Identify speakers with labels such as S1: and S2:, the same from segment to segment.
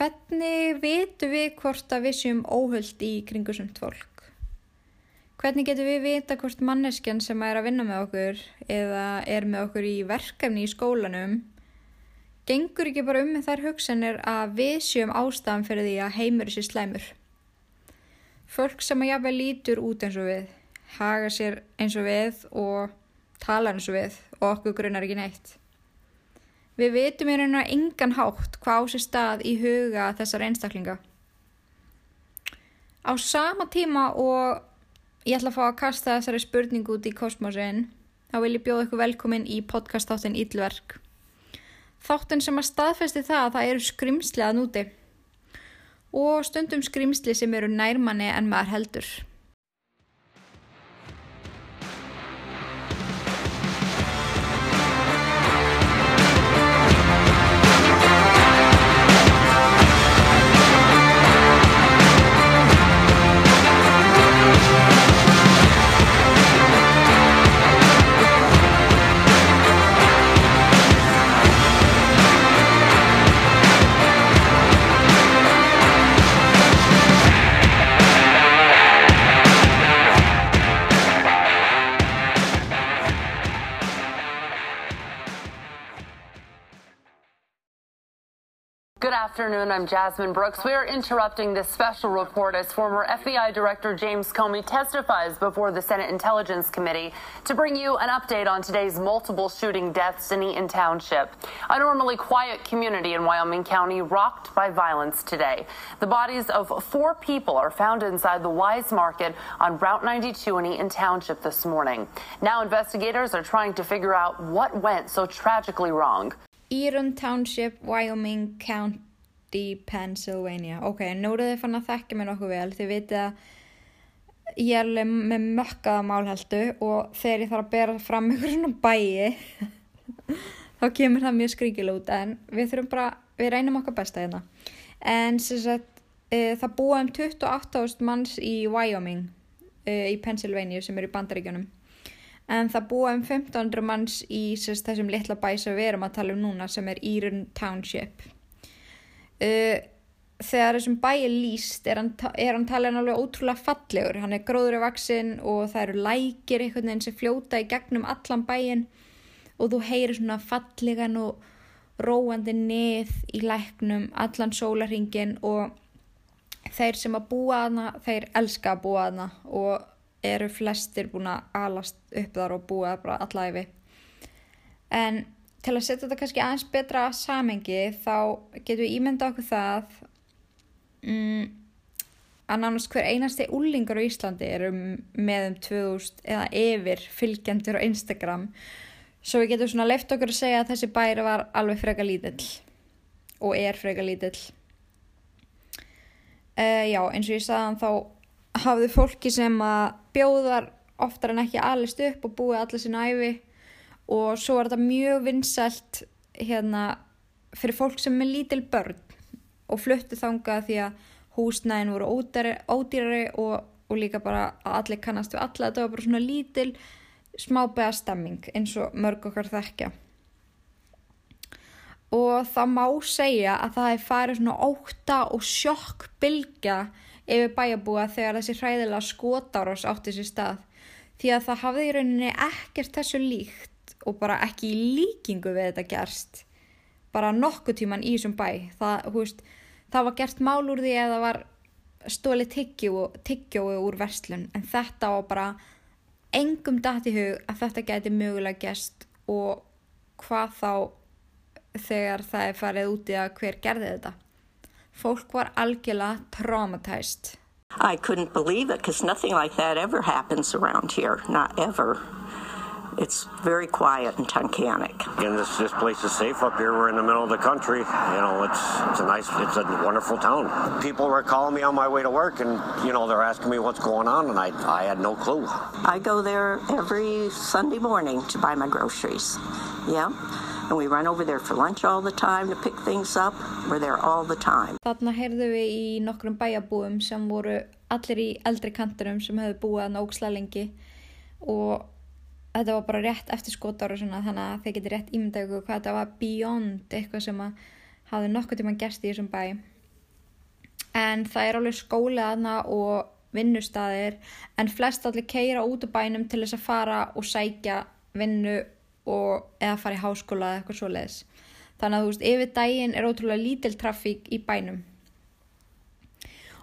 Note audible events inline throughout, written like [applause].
S1: hvernig vitum við hvort að við séum óhullt í kringusumt fólk? Hvernig getum við vita hvort manneskjan sem er að vinna með okkur eða er með okkur í verkefni í skólanum gengur ekki bara um með þær hugsanir að við séum ástafan fyrir því að heimur sér slæmur? Fólk sem að jáfnveg lítur út eins og við, haga sér eins og við og tala eins og við og okkur grunnar ekki neitt. Við vitum í raun og engan hátt hvað á sér stað í huga þessar einstaklinga. Á sama tíma og ég ætla að fá að kasta þessari spurningu út í kosmosin, þá vil ég bjóða ykkur velkomin í podcastáttin Íllverk. Þáttin sem að staðfesti það að það eru skrimslega núti og stundum skrimsli sem eru nærmanni en maður heldur.
S2: Good afternoon. I'm Jasmine Brooks. We are interrupting this special report as former FBI Director James Comey testifies before the Senate Intelligence Committee to bring you an update on today's multiple shooting deaths in Eaton Township, a normally quiet community in Wyoming County rocked by violence today. The bodies of four people are found inside the Wise Market on Route 92 in Eaton Township this morning. Now investigators are trying to figure out what went so tragically wrong.
S1: Eaton Township, Wyoming County, Pennsylvania. Ok, nú eru þið fann að þekka mér nokkuð vel. Þið vitið að ég er alveg með mökkaða málhaldu og þegar ég þarf að bera fram ykkur svona bæi [laughs] þá kemur það mjög skringil út en við þurfum bara, við reynum okkar besta hérna. En sagt, e, það búa um 28.000 manns í Wyoming e, í Pennsylvania sem er í bandaríkjunum en það búa um 1500 manns í sérst, þessum litla bæ sem við erum að tala um núna sem er Eaton Township. Uh, þegar þessum bæ er líst er hann, hann talin alveg ótrúlega fallegur. Hann er gróður af vaksinn og það eru lækir einhvern veginn sem fljóta í gegnum allan bæin og þú heyrir svona fallegan og róandi nið í læknum allan sólarhingin og þeir sem að búa aðna þeir elska að búa aðna og eru flestir búin að alast upp þar og búa allæfi en til að setja þetta kannski aðeins betra samengi þá getum við ímynda okkur það mm, að nánast hver einasti úlingar á Íslandi eru með um 2000 eða yfir fylgjendur á Instagram. Svo við getum svona leift okkur að segja að þessi bæri var alveg freka lítill og er freka lítill. Uh, já eins og ég sagðan þá hafði fólki sem að bjóðar oftar en ekki alist upp og búið allir sinna æfi og svo er þetta mjög vinsælt hérna fyrir fólk sem er lítil börn og fluttu þangað því að húsnæðin voru ódýrari, ódýrari og, og líka bara að allir kannast við alla. Þetta var bara svona lítil smábega stemming eins og mörg okkar þekkja. Og það má segja að það er farið svona óta og sjokk bylgja yfir bæjabúa þegar þessi hræðilega skotárás átti sér stað. Því að það hafði í rauninni ekkert þessu líkt og bara ekki líkingu við þetta gerst. Bara nokkuð tíman í þessum bæ. Það, húst, það var gert mál úr því það var stóli tiggjói úr verslun. En þetta var bara engum dætt í hug að þetta geti mögulega gerst og hvað þá þegar það er farið út í að hver gerði þetta Fólk var algjörlega traumatized.
S3: I couldn't believe it because nothing like that ever happens around here, not ever. It's very quiet in Tunkhannock.
S4: And this, this place is safe up here. We're in the middle of the country. You know, it's it's a nice, it's a wonderful town. People were calling me on my way to work, and you know, they're asking me what's going on, and I I had no clue.
S3: I go there every Sunday morning to buy my groceries. Yeah. And we run over there for lunch all the time to pick things up. We're there all the time.
S1: Þarna heyrðu við í nokkrum bæjabúum sem voru allir í eldri kanturum sem hefðu búið að nógsla lengi og þetta var bara rétt eftir skotar og svona þannig að þeir geti rétt ímyndaðu hvað þetta var beyond eitthvað sem að hafði nokkuð tíma gerst í þessum bæ en það er alveg skólið aðna og vinnustaðir en flest allir keira út úr bænum til þess að fara og sækja vinnu og, eða fara í háskóla eða eitthvað svo leiðis. Þannig að þú veist, yfir daginn er ótrúlega lítil trafík í bænum.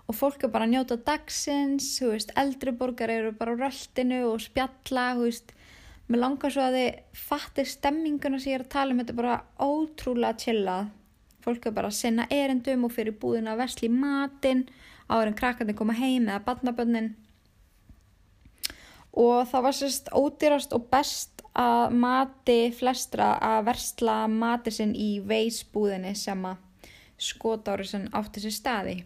S1: Og fólk er bara að njóta dagsins, þú veist, eldri borgar eru bara á röldinu og spjalla, þú veist, mér langar svo að þið fattir stemminguna sem ég er að tala um, þetta er bara ótrúlega chillað. Fólk er bara að sinna erendum og fyrir búðina að vesli matinn, áður en krakkandi koma heim eða badnabönnin. Og það var sérst ódýrast og best að mati flestra að versla mati sinn í veisbúðinni sem að skotári sem átti sér staði.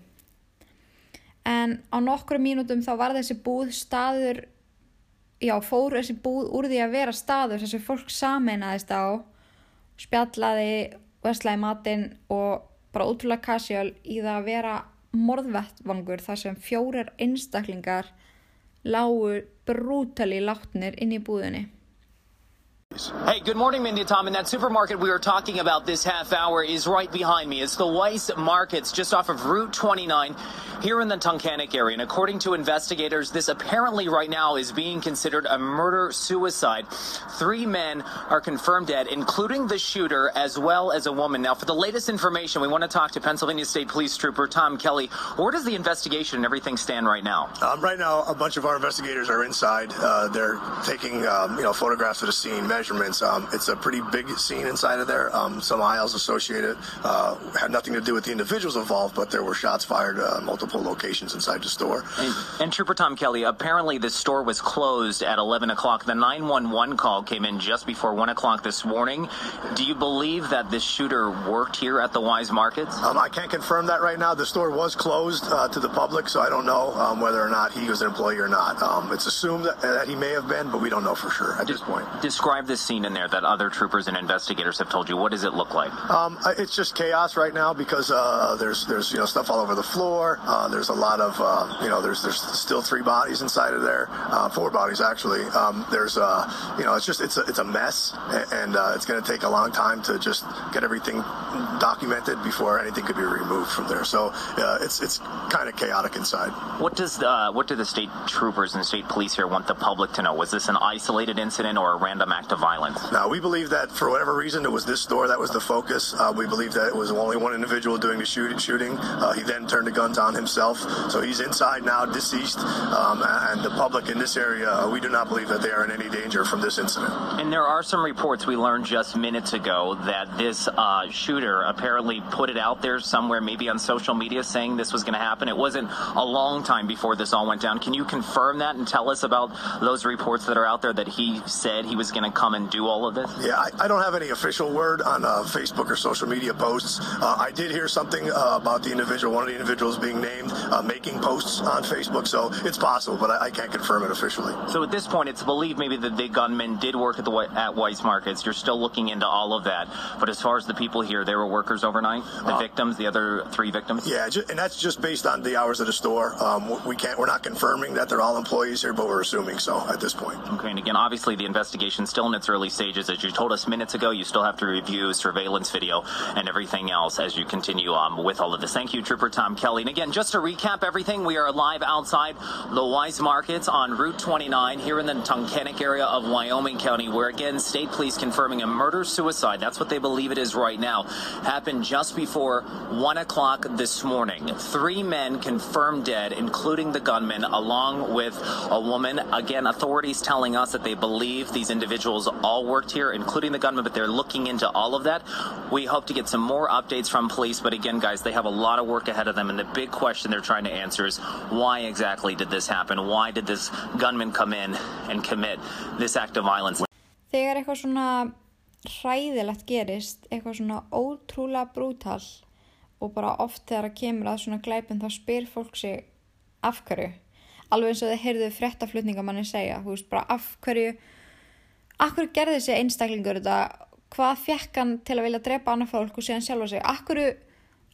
S1: En á nokkru mínútum þá var þessi búð staður, já fór þessi búð úr því að vera staður þessi fólk sameinaðist á, spjallaði, veslaði matinn og bara útrúlega kassjál í það að vera morðvettvangur þar sem fjórir einstaklingar lágu brútali látnir inn í búðinni.
S5: Hey, good morning, Mindy Tom. And that supermarket we were talking about this half hour is right behind me. It's the Weiss Markets just off of Route 29 here in the Tunkhannock area. And according to investigators, this apparently right now is being considered a murder suicide. Three men are confirmed dead, including the shooter as well as a woman. Now, for the latest information, we want to talk to Pennsylvania State Police Trooper Tom Kelly. Where does the investigation and everything stand right now?
S6: Um, right now, a bunch of our investigators are inside. Uh, they're taking, um, you know, photographs of the scene, measurements. Um, it's a pretty big scene inside of there. Um, some aisles associated uh, had nothing to do with the individuals involved, but there were shots fired uh, multiple locations inside the store.
S5: And, and Trooper Tom Kelly, apparently the store was closed at 11 o'clock. The 911 call came in just before 1 o'clock this morning. Do you believe that this shooter worked here at the Wise Markets?
S6: Um, I can't confirm that right now. The store was closed uh, to the public, so I don't know um, whether or not he was an employee or not. Um, it's assumed that, that he may have been, but we don't know for sure at this point.
S5: Describe the scene in there that other troopers and investigators have told you. What does it look like?
S6: Um, it's just chaos right now because uh, there's there's you know stuff all over the floor. Uh, there's a lot of uh, you know there's there's still three bodies inside of there, uh, four bodies actually. Um, there's uh, you know it's just it's a, it's a mess and uh, it's going to take a long time to just get everything documented before anything could be removed from there. So uh, it's it's kind of chaotic inside.
S5: What does uh, what do the state troopers and state police here want the public to know? Was this an isolated incident or a random act of violence?
S6: Now, we believe that for whatever reason, it was this store that was the focus. Uh, we believe that it was only one individual doing the shoot- shooting. Uh, he then turned the guns on himself. So he's inside now, deceased. Um, and the public in this area, uh, we do not believe that they are in any danger from this incident.
S5: And there are some reports we learned just minutes ago that this uh, shooter apparently put it out there somewhere, maybe on social media, saying this was going to happen. It wasn't a long time before this all went down. Can you confirm that and tell us about those reports that are out there that he said he was going to come and do all of this?
S6: Yeah, I, I don't have any official word on uh, Facebook or social media posts. Uh, I did hear something uh, about the individual, one of the individuals being named, uh, making posts on Facebook. So it's possible, but I, I can't confirm it officially.
S5: So at this point, it's believed maybe that the gunman did work at the at Weiss Markets. You're still looking into all of that. But as far as the people here, they were workers overnight. The victims, the other three victims.
S6: Yeah, and that's just based on the hours of the store. Um, we can't, we're not confirming that they're all employees here, but we're assuming so at this point.
S5: Okay, and again, obviously the investigation's still in its early stages. As you told us minutes ago, you still have to review surveillance video and everything else as you continue um, with all of this. Thank you, Trooper Tom Kelly. And again, just to recap everything, we are live outside the Wise Markets on Route 29 here in the Tunkhannock area of Wyoming County, where again, state police confirming a murder suicide. That's what they believe it is right now. Happened just before 1 o'clock this morning. Three men confirmed dead, including the gunman, along with a woman. Again, authorities telling us that they believe these individuals all worked here, including the gunman, but they're looking into all of that. We hope to get some more updates from police, but again, guys, they have a lot of work ahead of them, and the big question they're trying to answer is why exactly did this happen? Why did this gunman come in and commit this act of violence?
S1: Þegar eitthvað svona hræðilegt gerist, eitthvað svona ótrúlega brútal og bara oft þegar það kemur að svona glæpum þá spyr fólk sig af hverju. Alveg eins og þið heyrðu fréttaflutningamanni segja, þú veist bara af hverju gerði þessi einstaklingur þetta, hvað fekk hann til að vilja drepa annað fólk og síðan sjálfa sig, af hverju,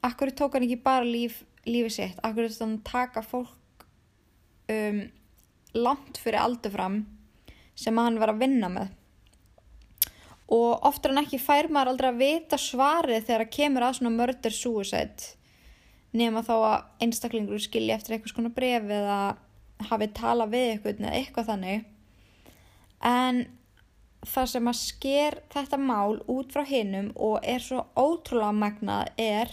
S1: af hverju tók hann ekki bara líf, lífi sitt, hverju þetta hann taka fólk um, langt fyrir aldur fram sem hann var að vinna með? Og oftar en ekki fær maður aldrei að vita svarið þegar það kemur að svona murder suicide nema þá að einstaklingur skilji eftir eitthvað skona bref eða hafi talað við eitthvað eða eitthvað þannig. En það sem að sker þetta mál út frá hinnum og er svo ótrúlega magnað er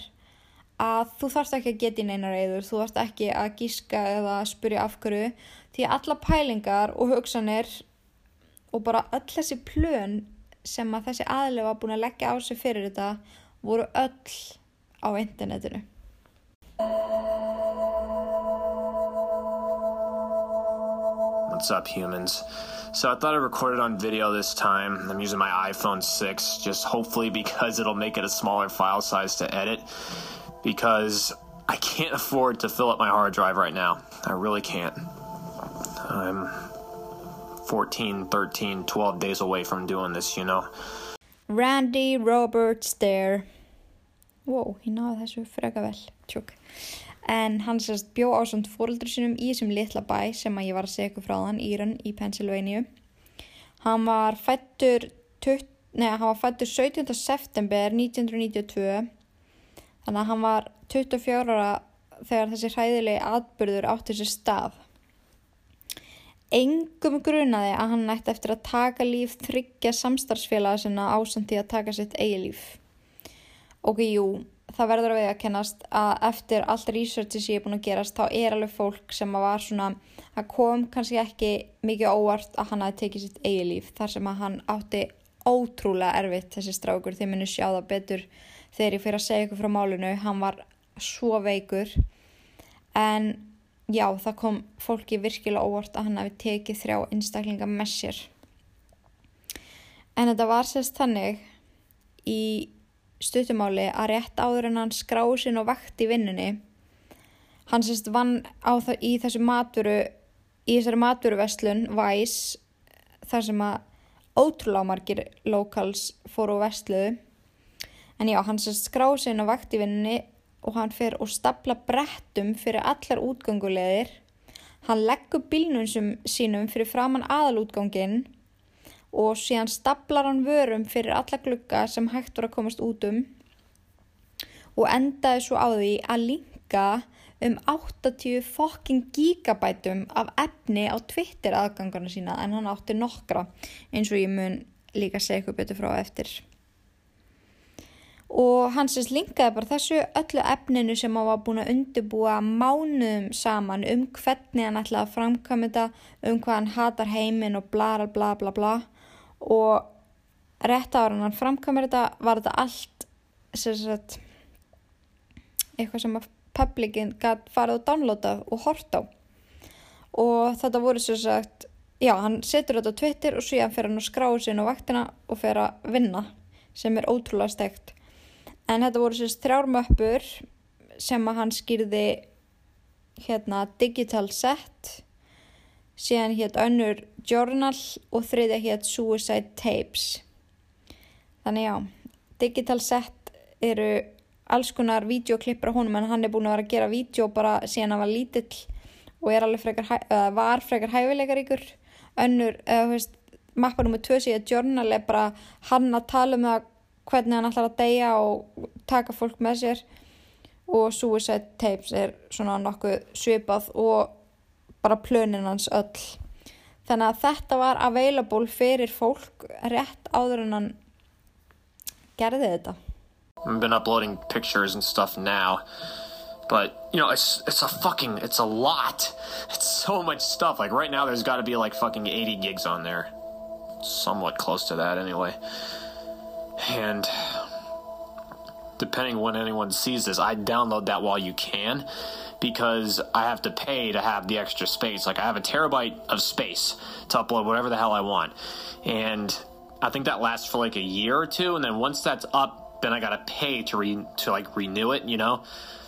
S1: að þú þarfst ekki að geta í neina reyður, þú þarfst ekki að gíska eða spyrja af hverju því að alla pælingar og hugsanir og bara öll þessi plön sem að þessi aðlega var búin að leggja á sig fyrir þetta voru öll á internetinu.
S7: What's up, humans? So I thought I recorded on video this time. I'm using my iPhone 6, just hopefully because it'll make it a smaller file size to edit. Because I can't [laughs] afford to fill up my hard drive right now. I really can't. I'm 14, 13, 12 days away from doing this, you know?
S1: Randy Roberts there. Wow, ég náði þessu freka vel. Tjók. En hann sérst bjó á svont fóröldur sinum í þessum litla bæ sem að ég var að segja ykkur frá þann, Íran í Pennsylvania. Hann var fættur neða, hann var fættur 17. september 1992 þannig að hann var 24 ára þegar þessi hræðilegi atbyrður átti sér stað. Engum grunaði að hann nætti eftir að taka líf þryggja samstarfsfélaga sinna ásand því að taka sitt eigi líf. Ok, jú það verður að vega að kennast að eftir allt researchi sem ég er búin að gerast þá er alveg fólk sem var svona að kom kannski ekki mikið óvart að hann hafi tekið sitt eigi líf þar sem að hann átti ótrúlega erfitt þessi strákur þeir munu sjá það betur þegar ég fyrir að segja ykkur frá málinu hann var svo veikur. En já það kom fólki virkilega óvart að hann hafi tekið þrjá einstaklinga með sér. En þetta var sérst þannig í stuttumáli að rétt áður en hann skráði sinn og vakt í vinnunni hann sérst vann á það í þessu maturu í þessari maturuvestlun Væs þar sem að ótrúlega margir locals fóru á vestluðu en já, hann sérst skráði sinn og vakt í vinnunni og hann fer og stapla brettum fyrir allar útgangulegir hann leggur bílnum sínum fyrir framann aðalútganginn og síðan staplar hann vörum fyrir alla glugga sem hægt voru að komast út um og endaði svo á því að linka um 80 fokking gigabætum af efni á Twitter aðgangarna sína en hann átti nokkra eins og ég mun líka segja eitthvað betur frá eftir. Og hann sérst linkaði bara þessu öllu efninu sem hann var búin að undirbúa mánuðum saman um hvernig hann ætlaði að framkama þetta, um hvað hann hatar heiminn og bla bla bla bla og rétt ára hann framkamur þetta var þetta allt sagt, eitthvað sem að publikin gæti farið og downloadað og hort á. Og þetta voru sem sagt já, hann setur þetta á Twitter og síðan fer hann að skrá sin á vaktina og fer að vinna sem er ótrúlega stegt. En þetta voru sem sagt þrjármöppur sem að hann skýrði hérna digital set síðan hétt önnur Journal og þriðja hétt Suicide Tapes. Þannig já, Digital Set eru alls konar videoklippur á honum en hann er búin að vera að gera vídeo bara síðan hann var lítill og er alveg frekar, var frekar hæfileikaríkur. Önnur, eða þú veist, mappa nummið 2 síðan Journal er bara hann að tala um það hvernig hann ætlar að deyja og taka fólk með sér og Suicide Tapes er svona nokkuð svipað og bara plönin hans öll. Þannig að þetta var available fyrir fólk rétt áður en hann gerði þetta.
S7: I've been uploading pictures and stuff now but you know it's it's a fucking it's a lot. It's so much stuff. Like right now there's got to be like fucking 80 gigs on there. Somewhat close to that anyway. And depending when anyone sees this I download that while you can because I have to pay to have the extra space. Like I have a terabyte of space to upload whatever the hell I want. And I think that lasts for like a year or two and then once that's up then I got to pay to re- to like renew it, you know.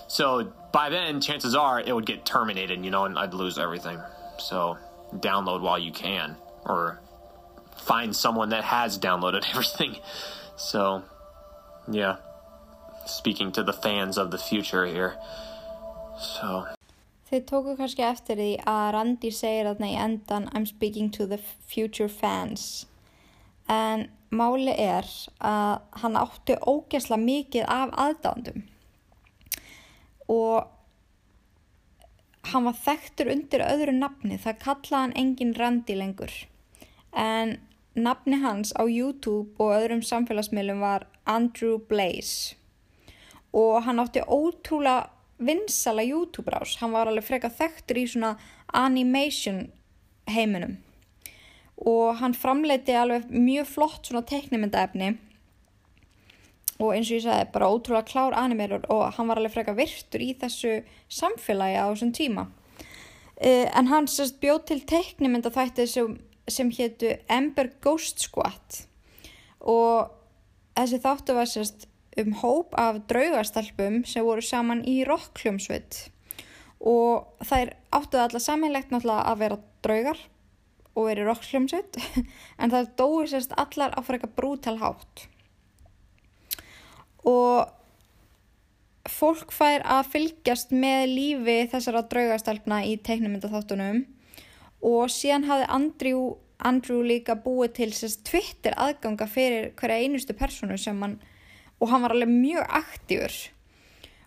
S7: So by then chances are it would get terminated, you know, and I'd lose everything. So download while you can or find someone that has downloaded [laughs] everything. So yeah. Speaking to the fans of the future here.
S1: So. Þið tóku kannski eftir því að Randi segir þarna í endan I'm speaking to the future fans en máli er að hann átti ógesla mikið af aðdándum og hann var þekktur undir öðru nafni, það kallaði hann engin Randi lengur. En nafni hans á YouTube og öðrum samfélagsmiðlum var Andrew Blaze og hann átti ótrúlega vinsala YouTube rás, hann var alveg freka þekktur í svona animation heiminum. Og hann framleiti alveg mjög flott svona teiknimyndaefni. Og eins og ég sagði bara ótrúlega klár animerur og hann var alveg freka virtur í þessu samfélagi á þessum tíma. Uh, en hann sérst bjóð til teiknimynda þætti sem, sem héttu Ember Ghost Squad. Og þessi þáttu var sérst um hóp af draugastelpum sem voru saman í rockljómsveit og þær áttuði alla sammeilegt náttúrulega að vera draugar og verið rockljómsveit [laughs] en það dói sérst allar á fyrir eitthvað brútal hátt. Og fólk fær að fylgjast með lífi þessara draugastelpna í teiknumyndaþáttunum og síðan hafði Andrew, Andrew líka búið til sérst Twitter aðganga fyrir hverja einustu personu sem hann og hann var alveg mjög aktífur.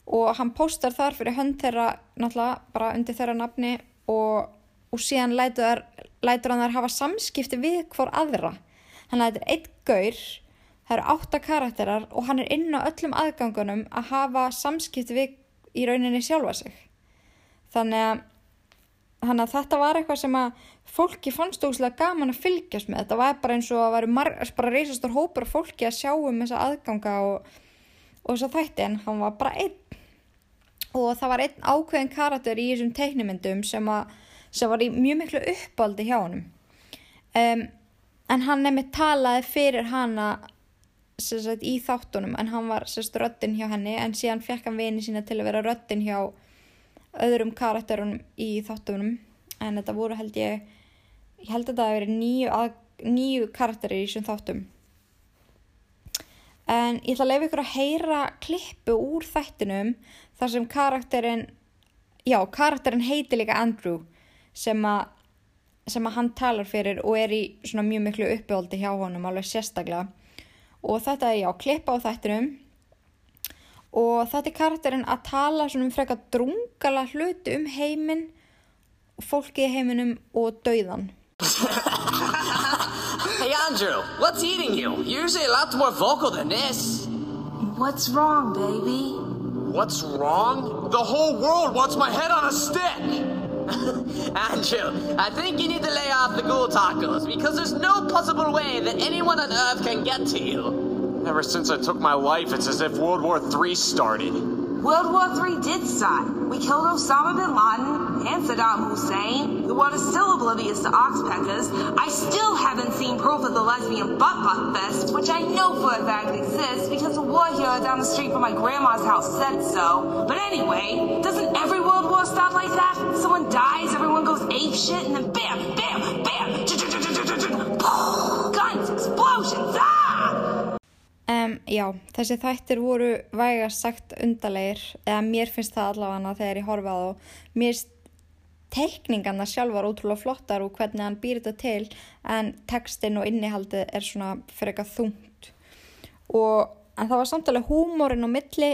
S1: Og hann postar þar fyrir hönd þeirra náttúrulega bara undir þeirra nafni og, og síðan lætur, lætur hann þær hafa samskipti við hvort aðra. Hann lætur eitt gaur það eru átta karakterar og hann er inn á öllum aðgangunum að hafa samskipti við í rauninni sjálfa sig. Þannig að, þannig að þetta var eitthvað sem að fólki fannst óslega gaman að fylgjast með. Þetta var bara eins og að vera bara reysastor hópur af fólki að sjá um þessa aðganga og, og þess að þætti en hann var bara einn. Og það var einn ákveðin karakter í þessum teiknumyndum sem, sem var í mjög miklu uppáldi hjá hann um, en hann nefnir talaði fyrir hana sagt, í þáttunum en hann var sagt, röttin hjá henni en síðan fekk hann vini sína til að vera röttin hjá öðrum karakterunum í þáttunum en þetta voru held ég ég held að þetta að veri nýju, karakterir í þessum þáttum. En ég ætla að lefa ykkur að heyra klippu úr þættinum þar sem karakterin já, karakterin heiti líka Andrew sem að sem að hann talar fyrir og er í svona mjög miklu uppbjóldi hjá honum alveg sérstaklega. Og þetta er já, klippa á þættinum og þetta er karakterin að tala svona um freka drungala hluti um heiminn fólki í heiminum og dauðan [laughs]
S8: Hey Andrew, what's eating you? You're usually a lot more vocal than this.
S9: What's wrong, baby?
S8: What's wrong? The whole world wants my head on a stick! [laughs] Andrew, I think you need to lay off the ghoul tacos because there's no possible way that anyone on Earth can get to you.
S7: Ever since I took my life, it's as if World War III started.
S9: World War III did start. We killed Osama bin Laden and Saddam Hussein. The world is still oblivious to oxpeckers. I still haven't seen proof of the lesbian butt butt fest, which I know for a fact exists because a war hero down the street from my grandma's house said so. But anyway, doesn't every world war start like that? Someone dies, everyone goes ape shit, and then bam, bam, bam, [tsk] guns, explosions, ah!
S1: Um, já, þessi þættir voru vægast sagt undarleir, eða mér finnst það allavega þegar ég horfa á þá. Mér finnst teikningarna sjálfar ótrúlega flottar og hvernig hann býr þetta til, en textin og innihaldið er svona fyrir eitthvað þungt. Og, en það var samtalið húmórin á milli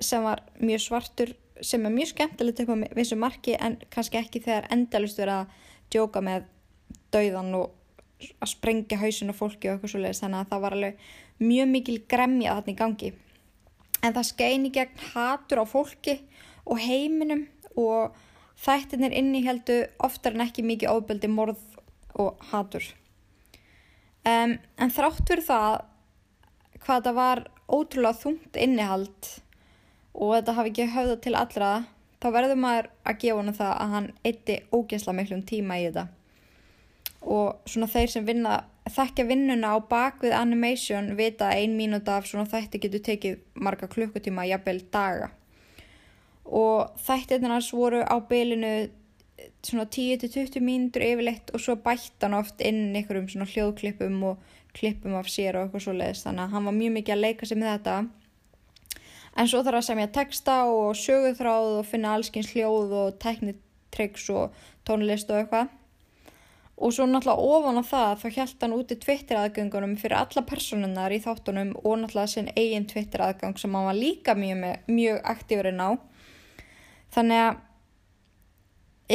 S1: sem var mjög svartur, sem er mjög skemmtilegt upp á vissu marki, en kannski ekki þegar endalust verið að djóka með dauðan og að sprengja hausin og fólki og eitthvað svo leiðis, þannig að það var alveg mjög mikil gremja þarna í gangi. En það skein í gegn hatur á fólki og heiminum og þættinir inni heldu oftar en ekki mikið ofbeldi morð og hatur. Um, en þrátt fyrir það hvað það var ótrúlega þungt innihald og þetta hafi ekki höfða til allra þá verður maður að gefa hann það að hann eitti ógæsla miklum tíma í þetta. Og svona þeir sem vinna þekkja vinnuna á bakvið animation vita að ein mínúta af svona þætti getur tekið marga klukkutíma, jafnvel daga. Og þættirnars voru á bylinu svona 10-20 mínútur yfirleitt og svo bættan oft inn einhverjum svona hljóðklippum og klippum af sér og eitthvað svo leiðist þannig að hann var mjög mikið að leika sig með þetta. En svo þarf að semja texta og söguþráð og finna allskins hljóð og teknitryggs og tónlist og eitthvað og svo náttúrulega ofan á það þá held hann úti Twitter aðgöngunum fyrir alla personunnar í þáttunum og náttúrulega sinn eigin Twitter aðgang sem hann var líka mjög, mjög aktífurinn á. Þannig að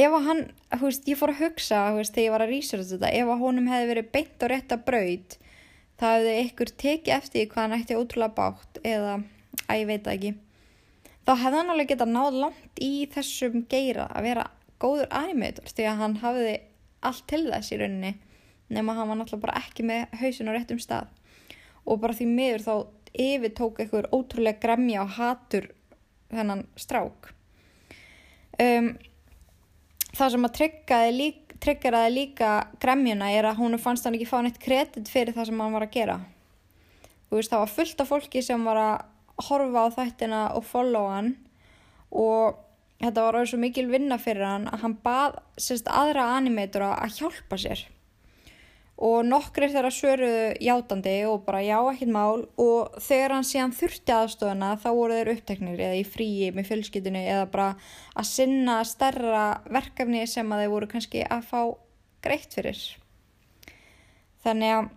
S1: ef að hann, þú veist, ég fór að hugsa þú veist, þegar ég var að researcha þetta ef að honum hefði verið beint og rétt að braut það hefði ykkur tekið eftir hvað hann ætti ótrúlega bátt eða, að ég veit ekki. Þá hefði hann alveg getað náð langt í þessum geira að vera góður animator því að hann hafði allt til þess í rauninni nema hann var náttúrulega bara ekki með hausin á réttum stað. Og bara því miður þá yfir tók eitthvað ótrúlega gremja og hatur þennan strák. Um, það sem að tryggaði líka, tryggaraði líka gremjuna er að hún fannst hann ekki fá neitt kredit fyrir það sem hann var að gera. Þú veist það var fullt af fólki sem var að horfa á þættina og follow hann og þetta var alveg svo mikil vinna fyrir hann að hann bað sérst aðra animatora að hjálpa sér. Og nokkri þeirra svöruðu játandi og bara já ekkit mál. Og þegar hann síðan þurfti aðstofuna þá voru þeir uppteknir eða í fríi með fjölskytinu eða bara að sinna stærra verkefni sem að þeir voru kannski að fá greitt fyrir. Þannig að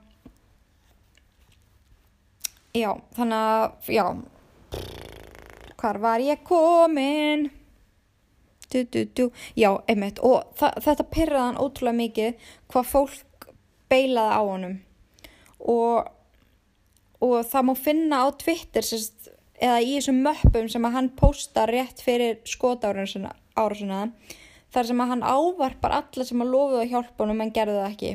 S1: já þannig að já. Hvar var ég komin du, du, du. já, einmitt. Og þetta pyrraði hann ótrúlega mikið hvað fólk beilaði á honum. Og, og það má finna á Twitter sérst, eða í þessum möppum sem að hann posta rétt fyrir skotárasuna þar sem að hann ávarpar alla sem að lofuða hjálpunum en gerði það ekki.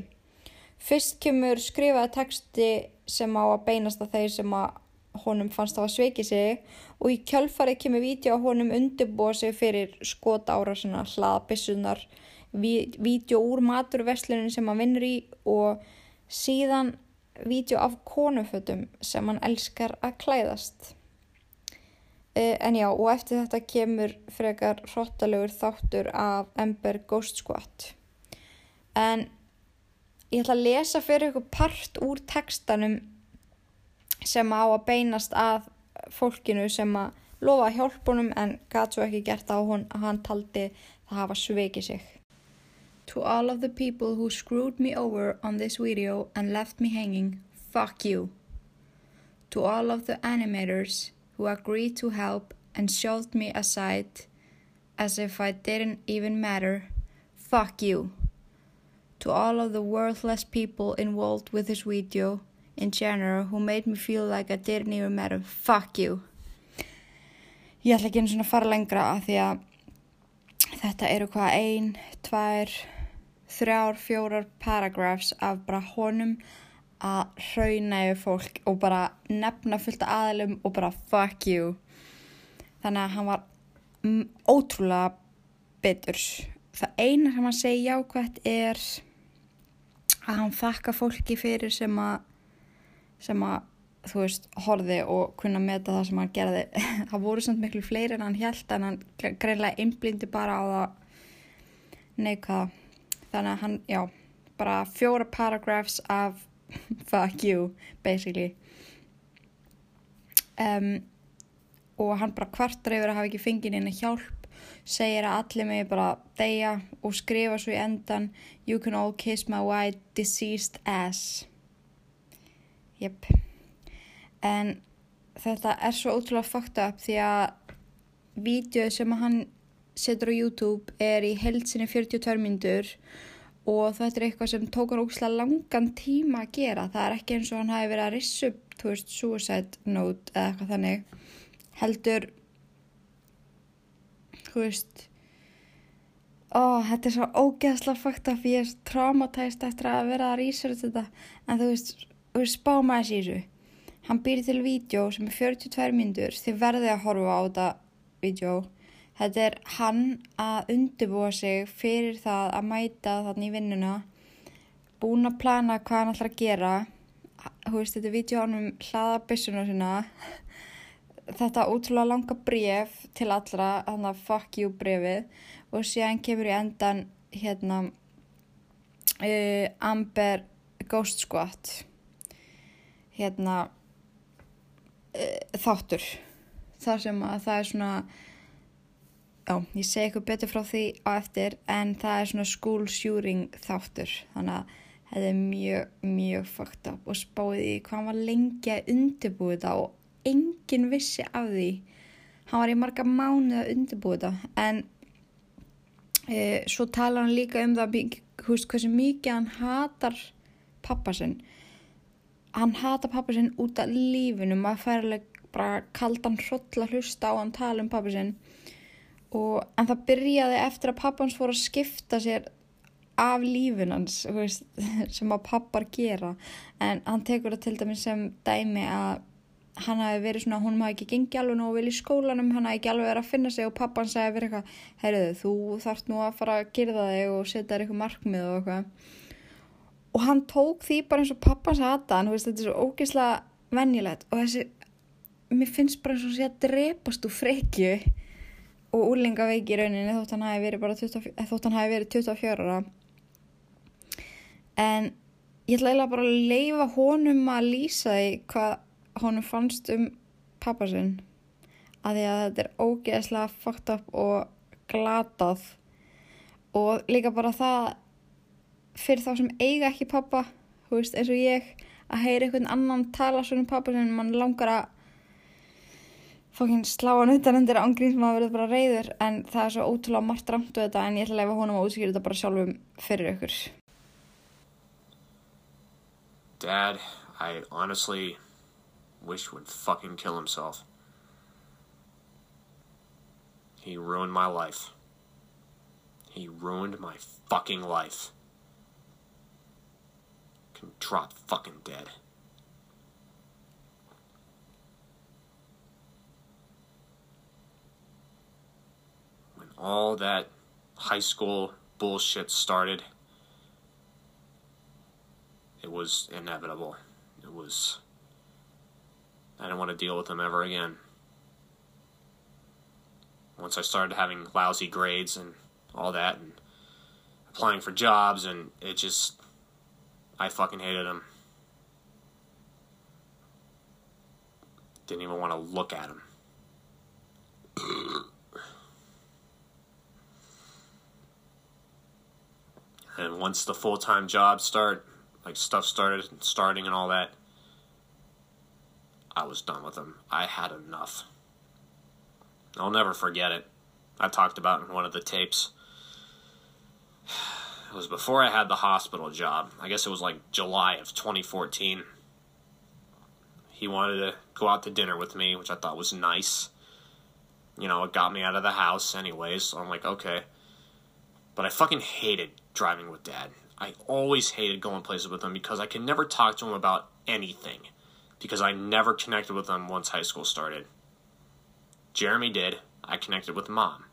S1: Fyrst kemur skrifaði texti sem á að beinast að þeir sem að honum fannst það að sveiki sig og í kjölfarið kemur vídeo að honum undirbúa sig fyrir skotárasuna hlaðabissunar vídeo úr maturverslunin sem hann vinnur í og síðan vídeo af konufötum sem hann elskar að klæðast. Uh, en já, og eftir þetta kemur frekar hróttalegur þáttur af Ember Ghost Squad. En ég ætla að lesa fyrir ykkur part úr textanum sem á að beinast að fólkinu sem að lofa hjálpunum en gæt svo ekki gert á hún að hann taldi það hafa sveikið sig. To all of the people who screwed me over on this video and left me hanging, fuck you. To all of the animators who agreed to help and shoved me aside as if I didn't even matter, fuck you. To all of the worthless people involved with this video in general who made me feel like I didn't even matter, fuck you. Ég ætla ekki einu svona að fara lengra að því að þetta eru hvað ein, tvær, þrjár, fjórar paragraphs af bara honum að hrauna yfir fólk og bara nefna fullt aðlum og bara fuck you. Þannig að hann var ótrúlega betur það eina sem hann segi jákvæmt er að hann þakka fólki fyrir sem að sem að þú veist, horfi og kunna meta það sem hann gerði. [laughs] Það voru samt miklu fleiri en hann held en hann greinlega einblindi bara á það. Neikvæða þannig að hann, já, bara fjóra paragraphs af [laughs] fuck you, basically. Um, og hann bara kvartar yfir að hafa ekki fengið neina hjálp segir að allir mig bara deyja og skrifa svo í endan you can all kiss my white deceased ass jöp en þetta er svo ótrúlega fucked up því að vídeo sem hann setur á YouTube er í heilsinni 42 myndur og þetta er eitthvað sem tók hann ógslag langan tíma að gera. Það er ekki eins og hann hafi verið að rissu upp, þú veist, suicide note eða eitthvað þannig. Heldur, þú veist, ó, þetta er svo ógeðslega fakt af ég er traumatæst eftir að vera að researcha þetta. En þú veist, spá maður sísu. Hann býr til vídeo sem er 42 myndur, þið verðið að horfa á þetta vídeo Þetta er hann að undirbúa sig fyrir það að mæta þannig í vinnuna, búin að plana hvað hann ætlar að gera, þú veist þetta er videónum hlaða byssuna sinna, þetta útrúlega langa bref til allra, þannig að fuck you brefið og síðan kemur í endan hérna uh, Amber Ghost Squad, hérna uh, þáttur, þar sem að það er svona já, ég segi eitthvað betur frá því á eftir en það er svona school shooting þáttur. Þannig að þetta er mjög, mjög fucked up. Og spáði því hvað var lengi að undirbúið þetta og enginn vissi af því. Hann var í marga mánuð að undirbúið þetta. En e, svo talar hann líka um það veist hversu mikið hann hatar pappa sinn hann hatar pappa sinn út af lífinu. Maður færlega bara kaldan hroll að hlusta á hann tala um pappa sinn. Og en það byrjaði eftir að pappans fór að skipta sér af lífunans veist, [laughs] sem að pappar gera. En hann tekur það til dæmis sem dæmi að hann hafi verið svona, hún maður ekki gengi alveg nógu vel í skólanum, hann hafi ekki alveg verið að finna sig og pappan sagði verið eitthvað, heyrðu þú þarfst nú að fara að gerða þig og setja þér eitthvað markmið og eitthvað og hann tók því bara eins og pappan sagði að hann, þetta er svo ógeðslega vennilegt og þessi, mér finnst bara eins og sé að drepast úr frekju og úrlingaveiki í rauninni þótt hann hafi verið bara 20, þótt hann hafi verið 24 ára. En ég ætla bara að leifa honum að lýsa því hvað honum fannst um pappa sinn að því að þetta er ógeðslega fucked up og glatað. Og líka bara það fyrir þá sem eiga ekki pappa þú veist eins og ég að heyra einhvern annan tala svona um pappa sinn mann langar að fokkin slá hann utan undir ángrín sem að verða bara reyður en það er svo ótrúlega margt ramt og þetta en ég ætla að lefa honum að útskýra þetta bara sjálfum fyrir ykkur
S7: Dad, I honestly wish would fucking kill himself. He ruined my life. He ruined my fucking life. Can drop fucking dead. When all that high school bullshit started, it was inevitable. It was I didn't want to deal with him ever again. Once I started having lousy grades and all that, and applying for jobs, and it just, I fucking hated him. Didn't even want to look at him. and once the full time jobs start, like stuff started starting and all that, I was done with him. I had enough. I'll never forget it. I talked about in one of the tapes. It was before I had the hospital job. I guess it was like July of 2014. He wanted to go out to dinner with me, which I thought was nice. You know, it got me out of the house anyways, so I'm like, okay. But I fucking hated driving with dad. I always hated going places with him because I could never talk to him about anything because I never connected with them once high school started. Jeremy did. I connected with mom.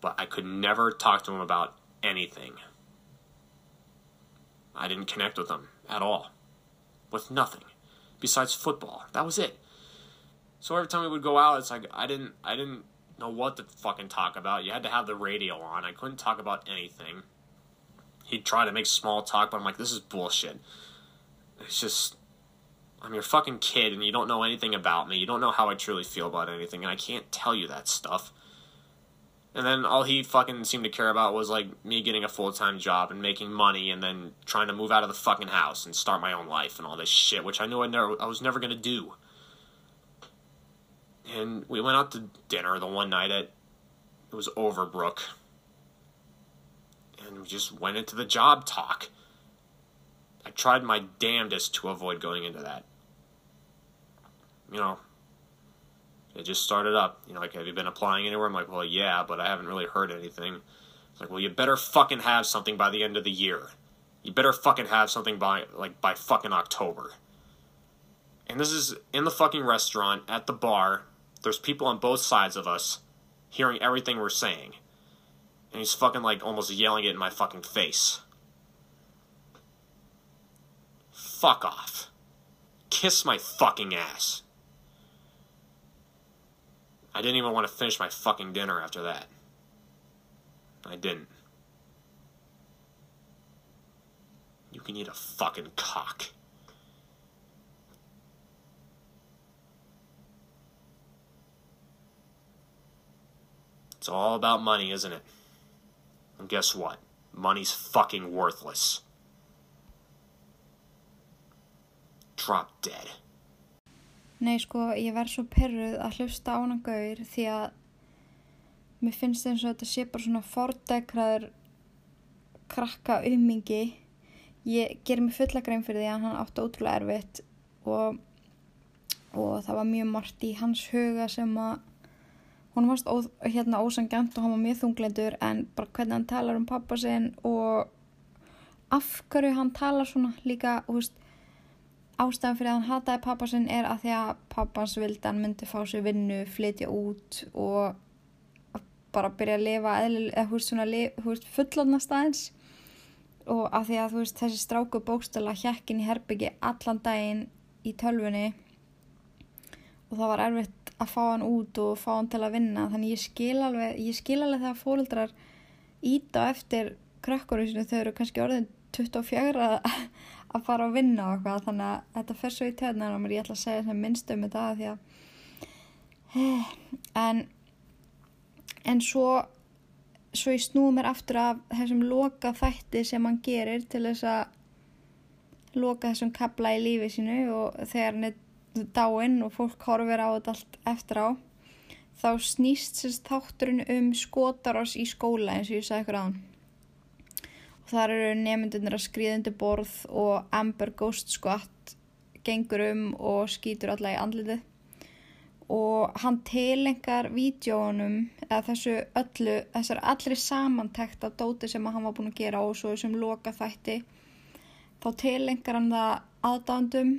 S7: But I could never talk to him about anything. I didn't connect with them at all. With nothing. Besides football. That was it. So every time we would go out, it's like I didn't I didn't know what to fucking talk about. You had to have the radio on. I couldn't talk about anything. He'd try to make small talk, but I'm like, this is bullshit. It's just I'm your fucking kid and you don't know anything about me. You don't know how I truly feel about anything, and I can't tell you that stuff. And then all he fucking seemed to care about was like me getting a full time job and making money and then trying to move out of the fucking house and start my own life and all this shit, which I knew I never I was never gonna do. And we went out to dinner the one night at it was Overbrook. And we just went into the job talk. I tried my damnedest to avoid going into that you know, it just started up. You know, like, have you been applying anywhere? I'm like, well, yeah, but I haven't really heard anything. It's like, well, you better fucking have something by the end of the year. You better fucking have something by, like, by fucking October. And this is in the fucking restaurant, at the bar. There's people on both sides of us hearing everything we're saying. And he's fucking, like, almost yelling it in my fucking face. Fuck off. Kiss my fucking ass. I didn't even want to finish my fucking dinner after that. I didn't. You can eat a fucking cock. It's all about money, isn't it? And guess what? Money's fucking worthless. Drop dead.
S1: Nei, sko, ég verð svo perruð að hlusta á hana gaur því að mér finnst eins og þetta sé bara svona fordegraður krakka ummingi. Ég ger mér fulla grein fyrir því að hann átti ótrúlega erfitt og, og það var mjög margt í hans huga sem að hún varst ó, hérna ósangjant og hann var mjög þunglindur en bara hvernig hann talar um pappa sinn og af hverju hann talar svona líka, þú veist, ástæðan fyrir að hann hataði pappa sinn er að því að pappans vildi hann myndi fá sér vinnu, flytja út og bara byrja að lifa eða hú veist svona hú veist fullornast aðeins. Og að því að þú veist þessi stráku bókstala hjekkin í herbyggi allan daginn í tölfunni og það var erfitt að fá hann út og fá hann til að vinna. Þannig ég skil alveg, ég skil alveg þegar fóröldrar íta eftir krakkurusinu þau eru kannski orðin 24 að fara að vinna og eitthvað þannig að þetta fer svo í töðnar og ég ætla að segja sem minnst um þetta því að en en svo svo ég snúi mér aftur af þessum loka þætti sem hann gerir til þess að loka þessum kabla í lífi sínu og þegar hann er dáinn og fólk horfir á þetta allt eftir á þá snýst sérst þátturinn um skotarás í skóla eins og ég sagði ykkur á hann Þar eru nefndunir að skriða undir borð og Amber Ghost Squad gengur um og skýtur alla í andlitið. Og hann tilengar vídjónum, eða þessu öllu, þessar allri samantækt af dóti sem hann var búin að gera og svo þessum loka þætti. Þá tilengar hann það aðdándum,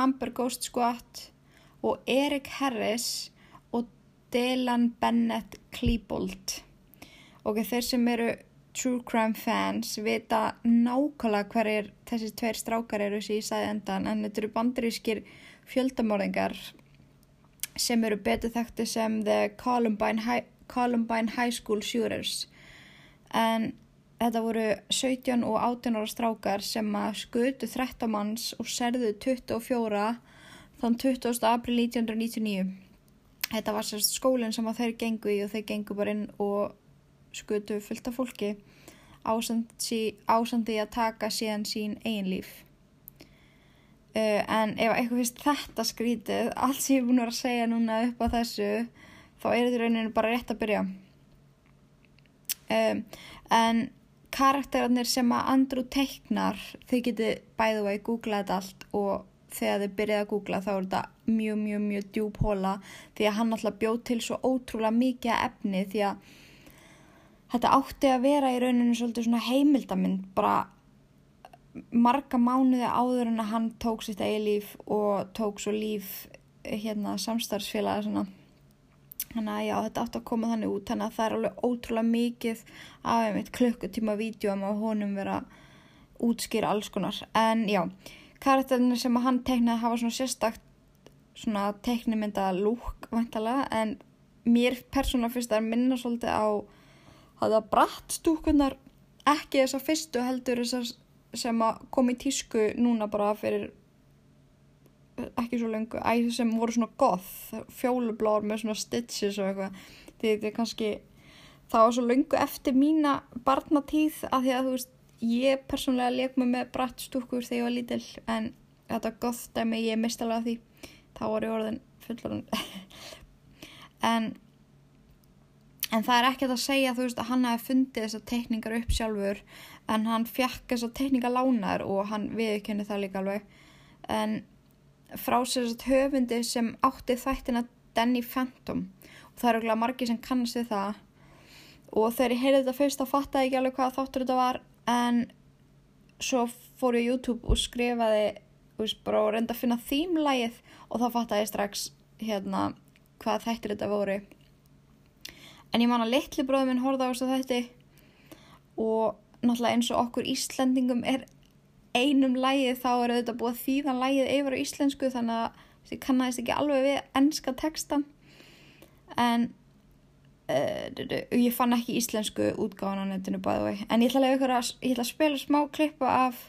S1: Amber Ghost Squad og Erik Harris og Dylan Bennett Klebold. Og þeir sem eru true crime fans vita nákvæmlega hverjir þessi tveir strákar eru sem ég sagði endan en þetta eru bandarískir fjöldamorðingar sem eru betur þekkti sem The Columbine High, Columbine High School Shooters en þetta voru 17 og 18 ára strákar sem að skutu 13 manns og serðu 24 þann 20. april 1999 þetta var sérst skólinn sem að þeir gengu í og þeir gengu bara inn og skutu fullt af fólki ásandi að taka síðan sín eigin líf. Uh, en ef eitthvað finnst þetta skrítið, allt sem ég er búin að segja núna upp á þessu, þá er þetta rauninu bara rétt að byrja. Um, en karakterarnir sem að Andrew teiknar, þið getið bæðu að googla þetta allt og þegar þið byrjaði að googla þá er þetta mjög, mjög, mjög djúb hóla því að hann alltaf bjóð til svo ótrúlega mikið efni því að þetta átti að vera í rauninu svolítið svona heimildamind bara marga mánuði áður en að hann tók sitt eigi líf og tók svo líf hérna samstarfsfélaga svona þannig að já þetta átti að koma þannig út. Þannig að það er alveg ótrúlega mikið af einmitt klukkutíma vídjóum og honum vera útskýra alls konar. En já karakterinu sem að hann teiknaði hafa svona sérstakt svona teiknimynda lúk vantalega en mér persónulega fyrst að minna svolítið á að það bratt stúkunar ekki þessar fyrstu heldur þessar sem að kom í tísku núna bara fyrir ekki svo lengu, æð sem voru svona goth, fjólublár með svona stitches og eitthvað. Því þetta er kannski það var svo lengu eftir mína barnatíð að því að þú veist ég persónulega leik mig með bratt stúkur þegar ég var lítill en þetta goth dæmi ég mist alveg að því. Þá var ég orðin fullorinn [laughs] en En það er ekkert að segja þú veist að hann hafi fundið þessar tekningar upp sjálfur en hann fjekk þessar tekningar lánar og hann viðkenni það líka alveg. En frá þessart höfundi sem átti þættina Danny Phantom og það eru ekki margir sem kannast við það og þegar ég heyrði þetta fyrst þá fattaði ég ekki alveg hvað þáttur þetta var en svo fór ég YouTube og skrifaði veist, bara og reynda að finna þýmlægið og þá fattaði ég strax hérna hvað þættir þetta voru en ég man að litli bróðum minn horfa á þessu þætti og náttúrulega eins og okkur Íslandingum er einum lægið þá er þetta búið að þýða lægið yfir á íslensku þannig að ég kannast ekki alveg við ennska textan en uh, ég fann ekki íslensku útgáðan á netinu bæðu en ég ætla að, að, ég ætla að spila smá klippa af,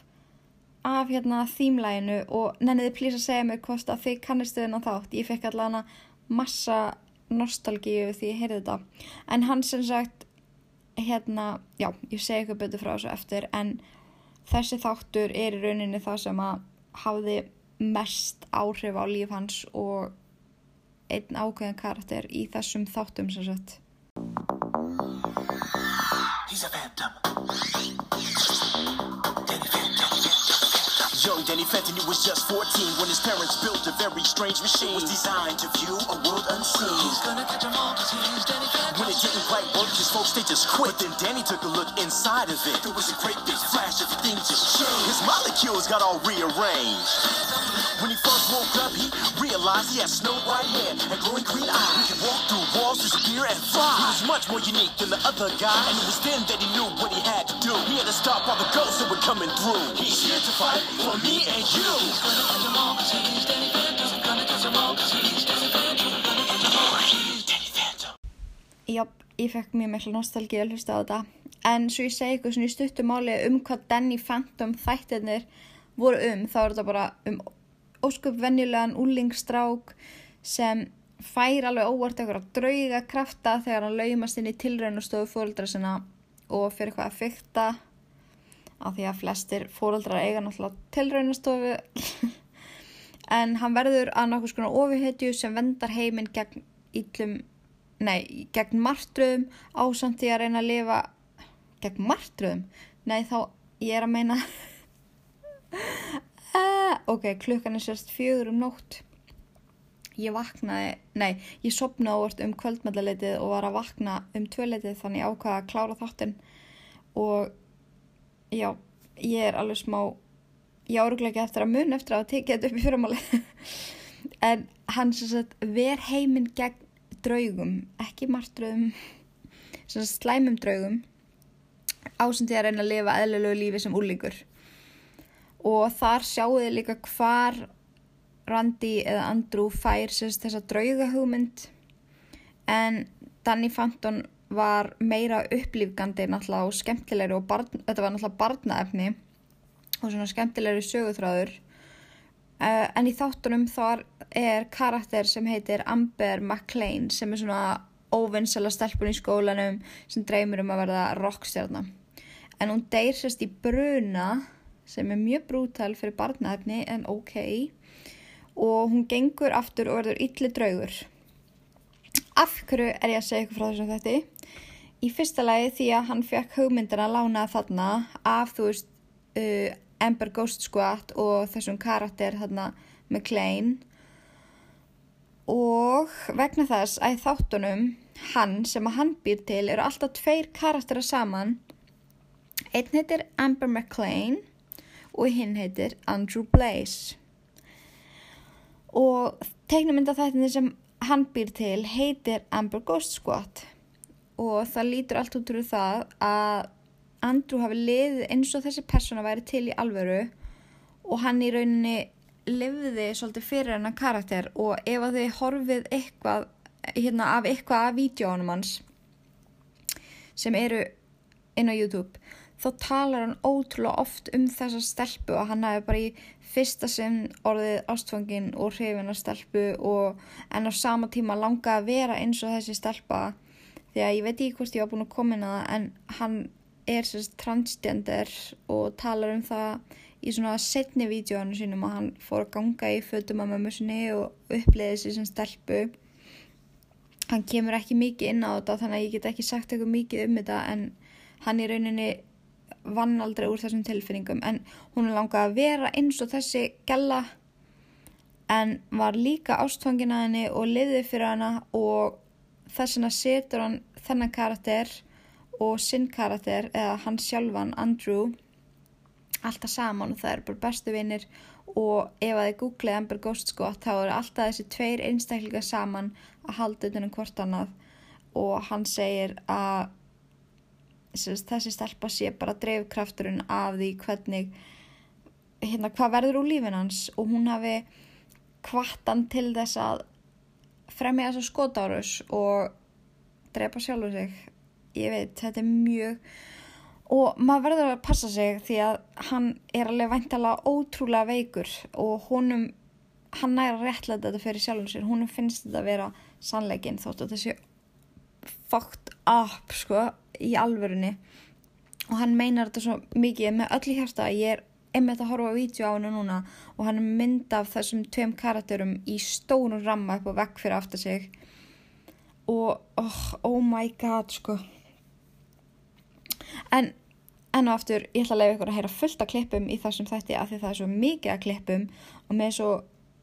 S1: af hérna þýmlæginu og nenniði plýsa að segja mér hvort að þið kannistu þennan þátt. Ég fekk allavega massa nostalgíu því ég heyrði þetta en hann sem sagt hérna, já, ég segi eitthvað betur frá þessu eftir en þessi þáttur er í rauninni það sem að hafði mest áhrif á líf hans og einn ákveðin karakter í þessum þáttum sem sagt.
S10: He's a phantom. Young Danny Fenton, he was just 14 when his parents built a very strange machine. It was designed to view a world unseen. He's gonna catch 'em all 'cause he's Danny Phantom. When it didn't quite work, his folks, they just quit. But then Danny took a look inside of it. There was a great big flash, everything just changed. His molecules got all rearranged. When he first woke up, he realized he had snow white hair and glowing green eyes. He could walk through walls, disappear, and fly. He was much more unique than the other guy, and it was then that he knew what he had do. He had to stop all the ghosts that were coming through. He's here to fight for me and you. He's gonna catch 'em all 'cause he's Danny Phantom. Gonna catch 'em all 'cause he's Danny Phantom. Gonna catch 'em all 'cause he's Danny Phantom.
S1: Já, ég fekk mjög miklu nostalgíu að hlusta á þetta. En svo ég segi eitthvað svona í stuttumáli um hvað Danny Phantom þættirnir voru um, þá er þetta bara um óskup venjulegan úlingstrák sem fær alveg óvart eitthvað drauga krafta þegar hann laumast inn í tilraun og stofu fóreldra sinna og fyrir eitthvað að fykta af því að flestir fóreldrar eiga náttúrulega tilraunastofu. [laughs] En hann verður að nokkuð skona ofiðhetju sem vendar heiminn gegn íllum, nei, gegn martröðum ásamt því að reyna að lifa gegn martröðum. Nei þá, ég er að meina uh, [laughs] ok, klukkan er sérst fjögur um nótt ég vaknaði, nei, ég sopnaði óvart um kvöldmællaleitið og var að vakna um tvöleitið þannig ákvaða að klára þáttinn. Og já, ég er alveg smá ég áruglega ekki eftir að mun eftir að tekja þetta upp í fyrirmáli [laughs] en hann sem sagt ver heiminn gegn draugum, ekki martröðum sem sagt slæmum draugum ásandi að reyna að lifa eðlulegu lífi sem úlingur og þar sjáu þið líka hvar Randy eða Andrew fær sérst þessa draugahugmynd en Danny Phantom var meira upplýfgandi náttúrulega og skemmtilegri og barn, þetta var náttúrulega barnaefni og svona skemmtilegri söguþráður. Uh, en í þáttunum þar er karakter sem heitir Amber McLean sem er svona óvinnsala stelpun í skólanum sem dreymir um að verða rockstjarnar en hún deyr sérst í bruna sem er mjög brútal fyrir barnaefni en ok og hún gengur aftur og verður ylli draugur. Af hverju er ég að segja ykkur frá þessum þetta í fyrsta lagi því að hann fekk hugmyndina að lána þarna af þú veist uh, Amber Ghost Squad og þessum karakter þarna McLean. Og vegna þess að þáttunum hann sem að hann býr til eru alltaf tveir karaktera saman. Einn heitir Amber McLean og hinn heitir Andrew Blaze og teiknumynda þættinni sem hann býr til heitir Amber Ghost Squad. Og það lítur allt út úr það að Andrew hafi liðið eins og þessi persóna væri til í alvöru. Og hann í rauninni lifði svolítið fyrir hennar karakter. Og ef að þið horfið eitthvað hérna af eitthvað af vídjónum hans sem eru inn á YouTube þá talar hann ótrúlega oft um þessa stelpu og hann hafi bara í fyrsta sinn orðið ástfangin og hrifin að stelpu og en á sama tíma langa að vera eins og þessi stelpa. Því að ég veit ekki hvort ég var búin að koma inn að það en hann er sérst transgender og talar um það í svona setni vídjónu sínum að hann fór að ganga í fötum að mömmu sinni og uppleiði sér sem stelpu. Hann kemur ekki mikið inn á þetta þannig að ég get ekki sagt eitthvað mikið um þetta en hann í rauninni vann aldrei úr þessum tilfinningum en hún er langað að vera eins og þessi gælla en var líka ástfangin að henni og liði fyrir hana og þess vegna setur hann þennan karakter og sinn karakter eða hann sjálfan, Andrew alltaf saman og það er bara bestu vinnir og ef að þið googlið Amber Ghost Squad þá eru alltaf þessi tveir einstaklingar saman að halda utan um hvort annað. Og hann segir að þessi stelpa sé bara dreifkrafturinn af því hvernig hérna hvað verður úr lífin hans og hún hafi kvartan til þess að fremja þess að skotárus og drepa sjálfur sig. Ég veit, þetta er mjög og maður verður að passa sig því að hann er alveg væntalega ótrúlega veikur og honum hann næra réttlega þetta fyrir sjálfum sér. Honum finnst þetta að vera sannleikin þótt að sé fucked up sko í alvörunni. Og hann meinar þetta svo mikið með öllu hérsta að ég er einmitt að horfa á vídeo á hennu núna og hann er mynd af þessum tveim karakterum í stónum ramma upp á vekk fyrir aftur sig. Og oh, oh my god sko. En enn og aftur ég ætla að leiða ykkur að heyra fullt af klippum í þessum þætti af því það er svo mikið af klippum og með svo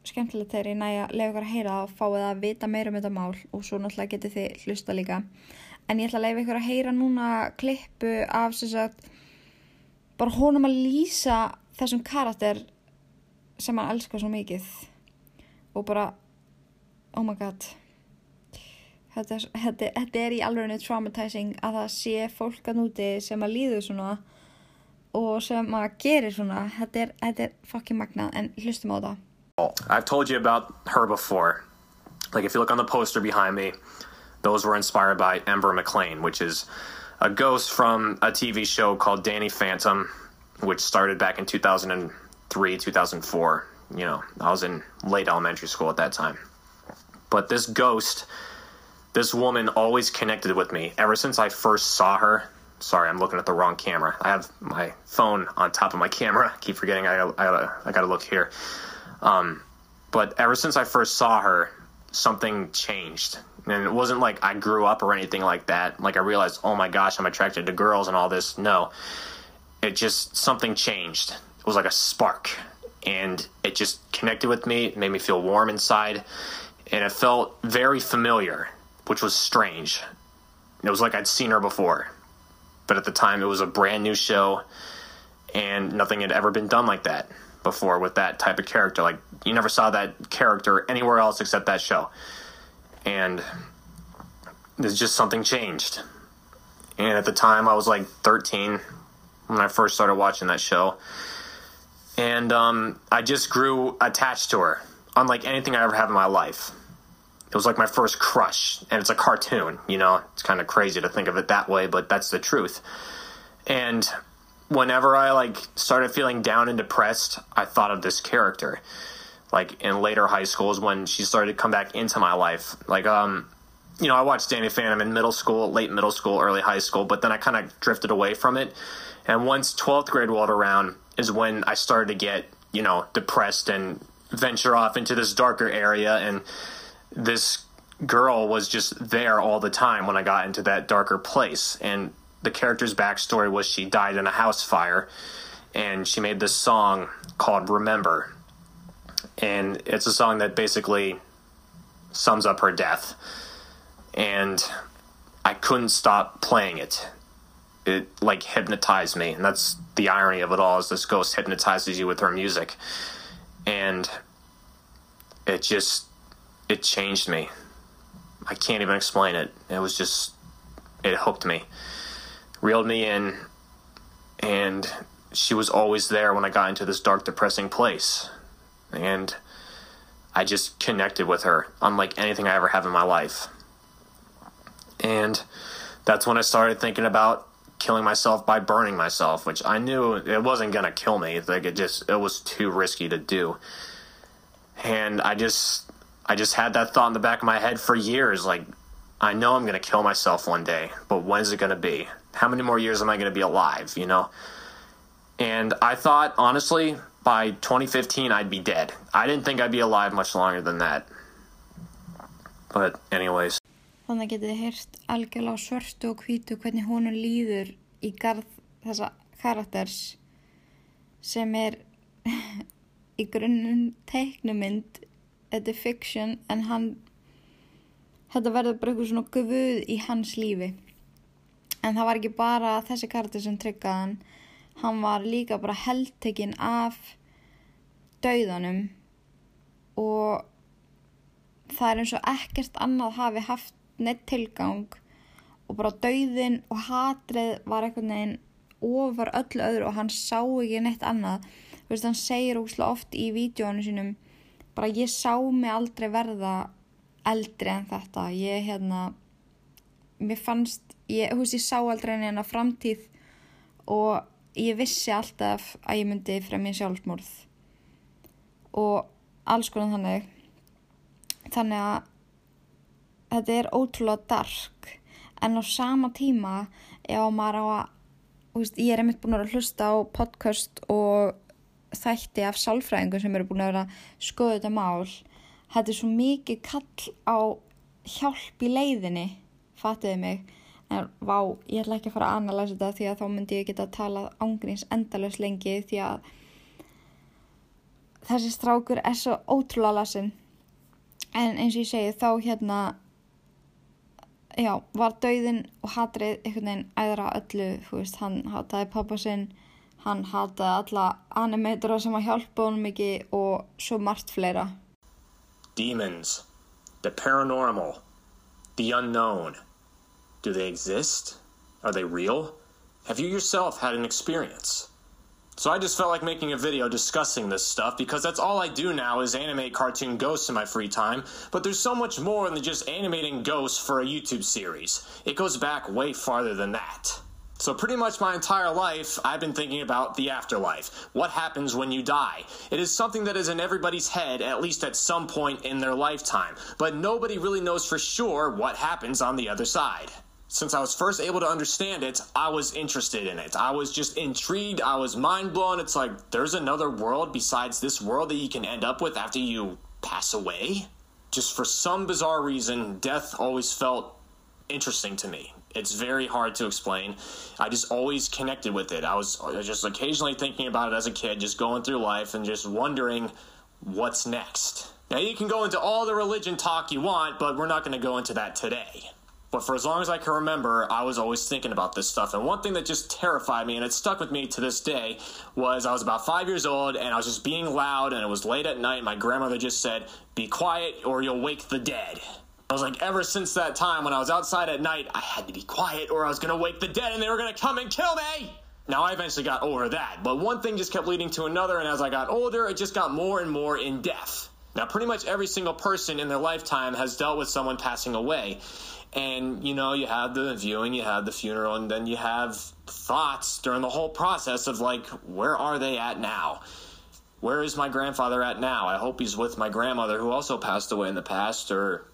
S1: skemmtilegt þegar ég næja leiða ykkur að heyra og fáið að vita meira um þetta mál og svo náttúrulega getið þið hlusta líka. En ég ætla að leiða ykkur að heyra núna klippu af sagt bara honum að lýsa þessum karakter sem hann elskar svo mikið. Og bara oh my god. Þetta, þetta, þetta er í alveg traumatizing að það sé fólk að núti sem að líður svona og sem að gerir svona. Þetta er, þetta er fucking magnað en hlustum á það
S7: I've told you about her before. Like, if you look on the poster behind me, those were inspired by Ember McLean, which is a ghost from a TV show called Danny Phantom, which started back in 2003, 2004. You know, I was in late elementary school at that time. But this ghost, this woman always connected with me ever since I first saw her. Sorry, I'm looking at the wrong camera. I have my phone on top of my camera. I keep forgetting I I I gotta look here. Um, but ever since I first saw her, something changed. And it wasn't like I grew up or anything like that. Like I realized, oh my gosh, I'm attracted to girls and all this. No. It just, something changed. It was like a spark. And it just connected with me, it made me feel warm inside. And it felt very familiar, which was strange. It was like I'd seen her before. But at the time, it was a brand new show, and nothing had ever been done like that before with that type of character. Like you never saw that character anywhere else except that show. And there's just something changed. And at the time I was like 13 when I first started watching that show. And um, I just grew attached to her, unlike anything I ever have in my life. It was like my first crush, and it's a cartoon, you know? It's kind of crazy to think of it that way, but that's the truth. And whenever I like started feeling down and depressed, I thought of this character. Like in later high schools when she started to come back into my life. Like um you know, I watched Danny Phantom in middle school, late middle school, early high school, but then I kind of drifted away from it. And once 12th grade rolled around is when I started to get, you know, depressed and venture off into this darker area and this girl was just there all the time when I got into that darker place. And the character's backstory was she died in a house fire and she made this song called Remember. And it's a song that basically sums up her death. And I couldn't stop playing it. It like hypnotized me. And that's the irony of it all is this ghost hypnotizes you with her music. And it just it changed me. I can't even explain it. It was just it hooked me reeled me in, and she was always there when I got into this dark, depressing place. And I just connected with her, unlike anything I ever have in my life. And that's when I started thinking about killing myself by burning myself, which I knew it wasn't gonna kill me. Like it just it was too risky to do. And I just I just had that thought in the back of my head for years, like I know I'm gonna kill myself one day, but when is it gonna be? How many more years am I gonna be alive, you know? And I thought, honestly, by 2015 I'd be dead. I didn't think I'd be alive much longer than that. But anyways.
S1: Þannig getið þið heyrt algjörlega á svörtu og hvítu hvernig honum líður í garð þessa karakters sem er [laughs] í grunnum teiknumynd þetta er fiction en hann þetta verður bara eitthvað svona gufuð í hans lífi en það var ekki bara þessi karakter sem tryggaði hann. Var líka bara heldtekinn af dauðanum. Og það er eins og ekkert annað hafi haft neitt tilgang. Og bara dauðin og hatrið var einhvern veginn ofar öllu öðru og hann sá ekki neitt annað. Þú veist hann segir óslega oft í vídjónu sínum bara ég sá mig aldrei verða eldri en þetta. Ég hérna mér fannst, ég, veist ég sá aldrei neina framtíð og ég vissi alltaf að ég myndi fremja sjálfsmorð. Og alls konar þannig. Þannig að þetta er ótrúlega dark. En á sama tíma ef maður á að veist, ég er einmitt búin að hlusta á podcast og þætti af sálfræðingum sem eru búin að skoða þetta mál. Þetta er svo mikið kall á hjálp í leiðinni fattiði mig en vá, ég ætla ekki að fara að analæsa þetta því að þá myndi ég geta að tala ángríns endalust lengi því að þessi strákur er svo ótrúlega lasin en eins og ég segi þá hérna já, var dauðin og hatrið einhvern veginn æðra öllu veist, hann hataði pappa sinn hann hataði alla animatora sem að hjálpa honum ekki og svo margt fleira
S7: Demons, the paranormal, the unknown. Do they exist? Are they real? Have you yourself had an experience? So I just felt like making a video discussing this stuff because that's all I do now is animate cartoon ghosts in my free time, but there's so much more than just animating ghosts for a YouTube series. It goes back way farther than that. So, pretty much my entire life, I've been thinking about the afterlife. What happens when you die? It is something that is in everybody's head, at least at some point in their lifetime, but nobody really knows for sure what happens on the other side. Since I was first able to understand it, I was interested in it. I was just intrigued. I was mind blown. It's like, there's another world besides this world that you can end up with after you pass away? Just for some bizarre reason, death always felt interesting to me. It's very hard to explain. I just always connected with it. I was just occasionally thinking about it as a kid, just going through life and just wondering what's next. Now, you can go into all the religion talk you want, but we're not going to go into that today. But for as long as I can remember, I was always thinking about this stuff. And one thing that just terrified me, and it stuck with me to this day, was I was about five years old and I was just being loud, and it was late at night. My grandmother just said, Be quiet or you'll wake the dead. I was like, ever since that time when I was outside at night, I had to be quiet or I was to wake the dead and they were to come and kill me. Now, I eventually got over that, but one thing just kept leading to another, and as I got older, it just got more and more in depth. Now, pretty much every single person in their lifetime has dealt with someone passing away. And, you know, you have the viewing, you have the funeral, and then you have thoughts during the whole process of, like, where are they at now? Where is my grandfather at now? I hope he's with my grandmother who also passed away in the past, or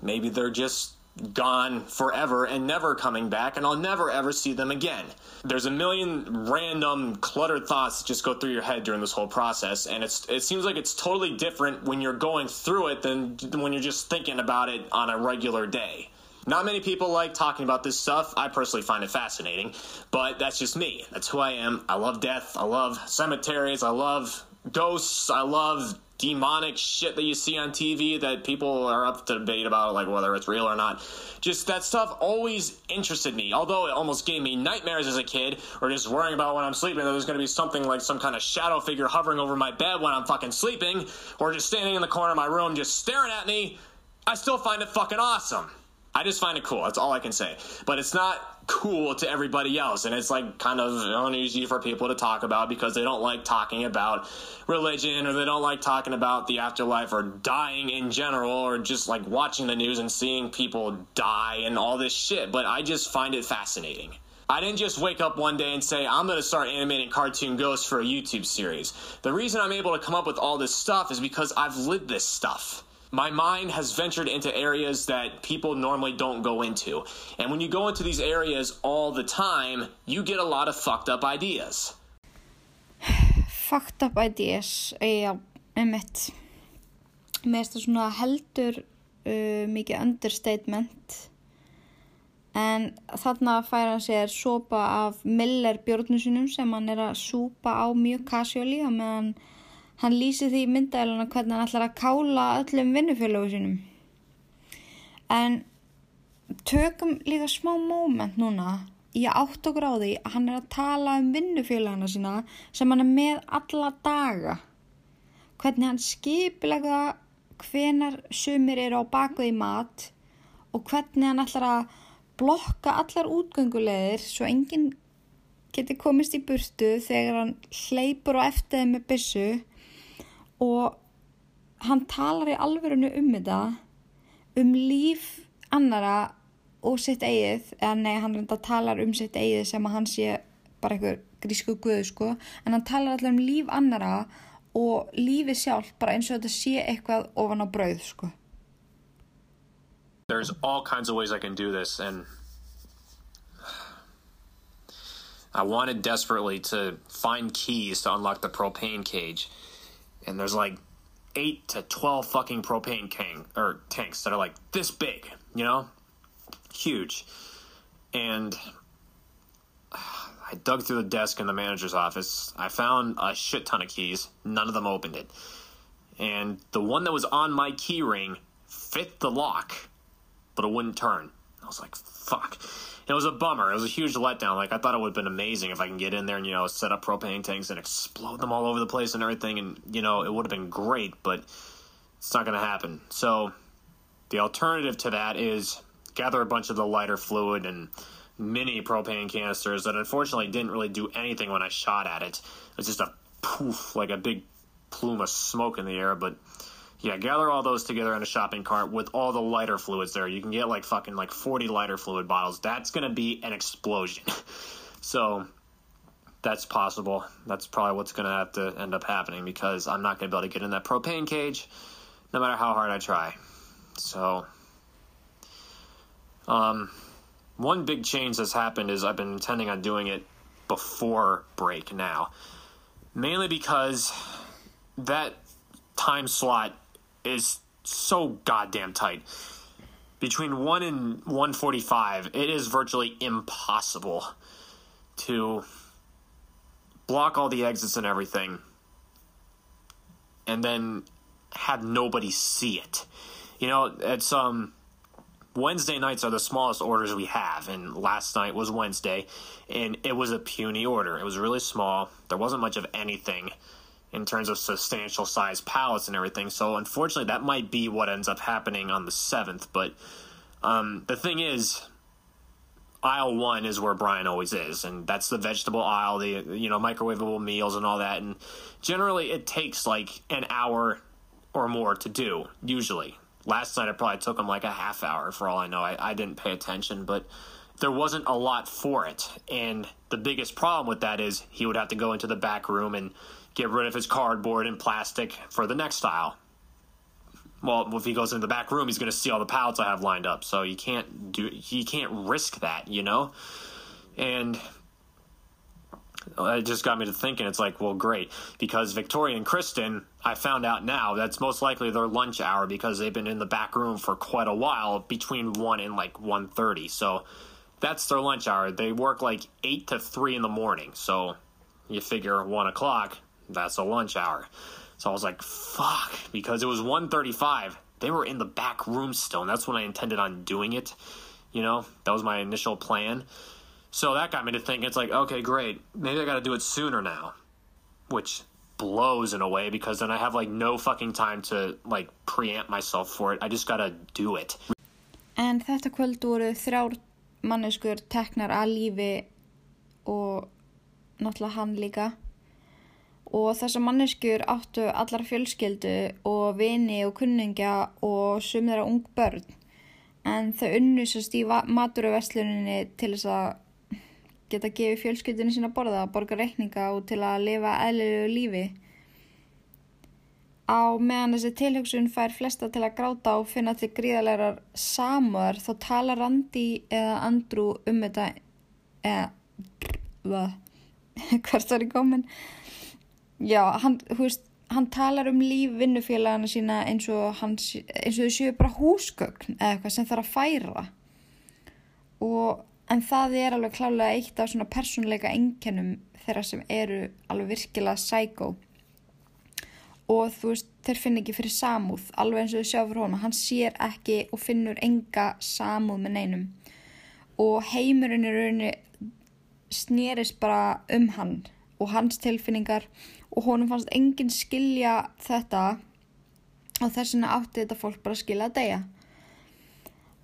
S7: maybe they're just gone forever and never coming back and I'll never ever see them again. There's a million random cluttered thoughts that just go through your head during this whole process and it's it seems like it's totally different when you're going through it than when you're just thinking about it on a regular day. Not many people like talking about this stuff. I personally find it fascinating, but that's just me. That's who I am. I love death. I love cemeteries. I love ghosts. I love demonic shit that you see on TV that people are up to debate about, like whether it's real or not. Just that stuff always interested me. Although it almost gave me nightmares as a kid, or just worrying about when I'm sleeping that there's going to be something like some kind of shadow figure hovering over my bed when I'm fucking sleeping, or just standing in the corner of my room just staring at me. I still find it fucking awesome. I just find it cool. That's all I can say. But it's not cool to everybody else. And it's like kind of uneasy for people to talk about because they don't like talking about religion or they don't like talking about the afterlife or dying in general or just like watching the news and seeing people die and all this shit. But I just find it fascinating. I didn't just wake up one day and say, I'm going to start animating cartoon ghosts for a YouTube series. The reason I'm able to come up with all this stuff is because I've lived this stuff my mind has ventured into areas that people normally don't go into. And when you go into these areas all the time, you get a lot of fucked up ideas. [sighs]
S1: Fucked up ideas, já, einmitt. Mér finnst það svona heldur uh, mikið understatement. En þarna fær hann sér sopa af Miller bjórnusinum sem hann er að súpa á mjög casually og meðan Hann lýsi því myndæluna hvernig hann ætlar að kála öllum vinnufélögu sínum. En tökum líka smá móment núna í átt á því að hann er að tala um vinnufélagana sína sem hann er með alla daga. Hvernig hann skipilega hvenar sumir eru á bakuð í mat og hvernig hann ætlar að blokka allar útgöngulegðir svo enginn geti komist í burtu þegar hann hleypur á eftir þeim með byssu og hann talar í alverðinu um þetta um líf annara og sitt eigið eða nei, hann reynda talar um sitt eigið sem að hann sé bara einhver grísku guðu sko. En hann talar allir um líf annara og lífi sjálf bara eins og þetta sé eitthvað ofan á brauð sko.
S7: There's all kinds of ways I can do this and I wanted desperately to find keys to unlock the propane cage, and there's like eight to twelve fucking propane can or tanks that are like this big, you know, huge, and [sighs] I dug through the desk in the manager's office. I found a shit ton of keys. None of them opened it. And the one that was on my key ring fit the lock, but it wouldn't turn. I was like, fuck. It was a bummer. It was a huge letdown. Like, I thought it would have been amazing if I can get in there and, you know, set up propane tanks and explode them all over the place and everything. And, you know, it would have been great, but it's not going to happen. So, the alternative to that is gather a bunch of the lighter fluid and mini propane canisters that unfortunately didn't really do anything when I shot at it. It was just a poof, like a big plume of smoke in the air. But yeah, gather all those together in a shopping cart with all the lighter fluids there. You can get like fucking like 40 lighter fluid bottles. That's going to be an explosion. [laughs] so that's possible. That's probably what's going to have to end up happening because I'm not going to be able to get in that propane cage no matter how hard I try. So, um, one big change that's happened is I've been intending on doing it before break now. Mainly because that time slot is so goddamn tight. Between 1 and 145, it is virtually impossible to block all the exits and everything and then have nobody see it. You know, it's um Wednesday nights are the smallest orders we have, and last night was Wednesday, and it was a puny order. It was really small. There wasn't much of anything in terms of substantial size pallets and everything. So unfortunately, that might be what ends up happening on the seventh. But um, the thing is, aisle one is where Brian always is, and that's the vegetable aisle, the you know microwavable meals and all that. And generally, it takes like an hour or more to do. Usually, last night it probably took him like a half hour for all I know. I, I didn't pay attention, but there wasn't a lot for it. And the biggest problem with that is he would have to go into the back room and get rid of his cardboard and plastic for the next aisle. Well, if he goes into the back room, he's going to see all the pallets I have lined up. So you can't do, he can't risk that, you know. And it just got me to thinking. It's like, well, great, because Victoria and Kristen, I found out now that's most likely their lunch hour because they've been in the back room for quite a while, between one and like one thirty. So that's their lunch hour. They work like eight to three in the morning. So you figure one o'clock, that's a lunch hour. So I was like, fuck, because it was 135. They were in the back room still, and that's when I intended on doing it. You know, that was my initial plan. So that got me to think it's like, okay, great. Maybe I got to do it sooner now. Which blows in a way because then I have like no fucking time to like preamp myself for it. I just got to do it.
S1: En þetta kvöld voru þrjár manneskur teknar að lífi og náttúrulega hann líka. Og þessar manneskjur áttu allar fjölskyldu og vini og kunningja og sum þeirra ung börn. En þau unnu sérst í maturuvesluninni til þess að geta gefið fjölskyldunni sína borða, borga reikninga og til að lifa eðlilegu lífi. Á meðan þessi tilhugsun fær flesta til að gráta og finna til gríðalegar samar þá tala Randi eða Andrew um þetta eða, hvað, hvert var ég komin? Já, hann, hú veist, hann talar um líf vinnufélagana sína eins og, hans, eins og þau séu bara húsgögn eða eitthvað sem þarf að færa. Og, en það er alveg klálega eitt af svona persónleika enkenum þeirra sem eru alveg virkilega sækó. Og þú veist, þeir finn ekki fyrir samúð, alveg eins og þau sjá fyrir honum. Hann sér ekki og finnur enga samúð með neinum. Og heimurinn í rauninni snýrist bara um hann og hans tilfinningar og honum fannst enginn skilja þetta og þess vegna átti þetta fólk bara að skilja að deyja.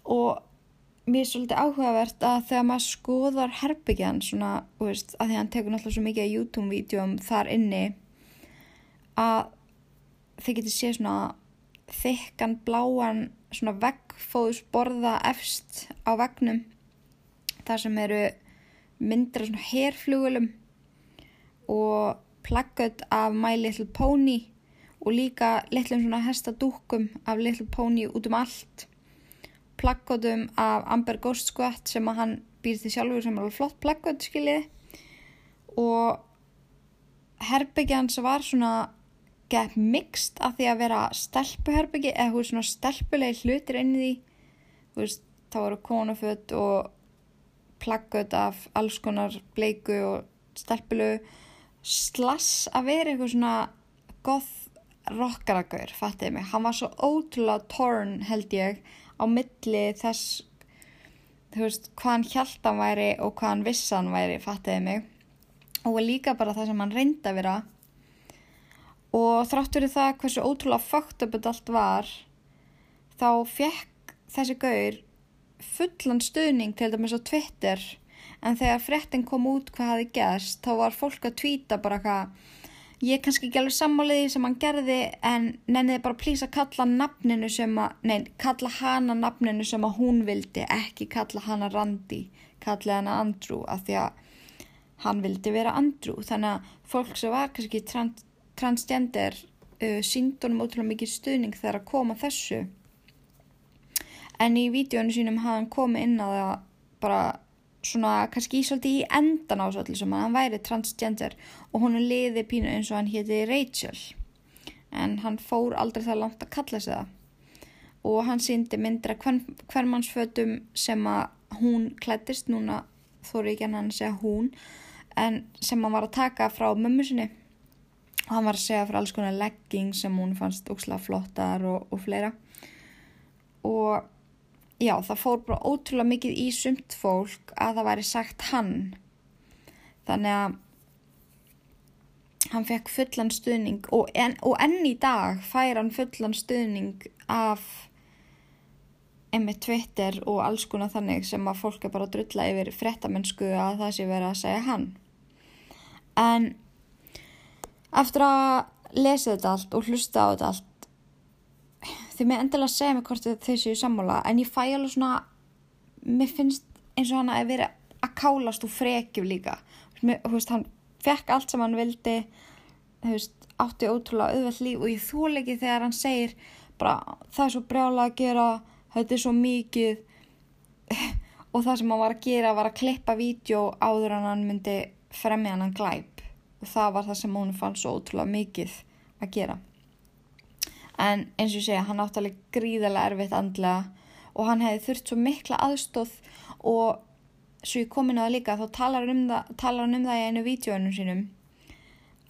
S1: Og mér er svolítið áhugavert að þegar maður skoðar herbyggjan svona, veist, að því hann tekur náttúrulega svo mikið YouTube-vídeum þar inni að þið getur séð svona þykkan bláan svona veggfóðsborða efst á vegnum þar sem eru myndir af svona herflugulum og plaggöt af My Little Pony og líka litlum svona hestadúkum af Little Pony út um allt. Plaggötum af Amber Ghost Squat sem að hann býr til sjálfur sem er alveg flott plaggöt skiljiði. Og herbyggja hans var svona gett mixt af því að vera stelpuherbyggi eða veist svona stelpulegi hlutir inn í því. Þú veist þá voru konuföt og plaggöt af alls konar bleiku og stelpulegu slass að vera eitthvað svona goth rockaragaur, fattiði mig. Hann var svo ótrúlega torn held ég á milli þess þú veist, hvað hann hjælt hann væri og hvað hann viss hann væri, fattiði mig. Og líka bara það sem hann reyndi að vera. Og þrátt fyrir það hversu ótrúlega fucked up þetta allt var þá fekk þessi gaur fullan stuðning til dæmis á Twitter en þegar frettin kom út hvað hafi gerst þá var fólk að tvíta bara hvað ég kannski ekki alveg sammáliði sem hann gerði en nenniði bara plýsa að kalla nafninu sem að, nei, kalla hana nafninu sem að hún vildi, ekki kalla hana Randi, kalla hana Andrew af því að hann vildi vera Andrew, þannig að fólk sem var kannski trans transgender uh, síndunum ótrúlega mikið stuðning þegar að koma þessu. En í vídjónu sínum hafði hann komið inn á það bara svona kannski svolítið í endan á svolítið sem hann væri transgender og hún liði pínu eins og hann héti Rachel. En hann fór aldrei það langt að kalla sig það. Og hann síndi myndra hvermannsfötum sem að hún klættist núna þóri ekki hann að segja hún en sem hann var að taka frá mömmu sinni. Og hann var að segja frá alls konar legging sem hún fannst ókslega flottar og, og fleira. Og já, það fór bara ótrúlega mikið í sumt fólk að það væri sagt hann. Þannig að hann fekk fullan stuðning og enn, enn í dag fær hann fullan stuðning af einmitt Twitter og alls konar þannig sem að fólk er bara að drulla yfir frettamennsku að það sé verið að segja hann. En eftir að lesa þetta allt og hlusta á þetta allt þið með endilega segja mig hvort þið séu sammála en ég fæ alveg svona mér finnst eins og hann að vera að kálast og frekjum líka. Mér, veist, hann fekk allt sem hann vildi veist, átti ótrúlega auðveld líf og ég þól ekki þegar hann segir bara það er svo brjála að gera þetta er svo mikið. [laughs] Og það sem hann var að gera var að klippa vídeo áður en hann myndi fremja hann glæp. Og það var það sem hún fann svo ótrúlega mikið að gera en eins og segja, hann átti alveg gríðarlega erfitt andlega og hann hefði þurft svo mikla aðstóð og svo ég komin á það líka þá talar hann um það, hann um það í einu vídjóinu sínum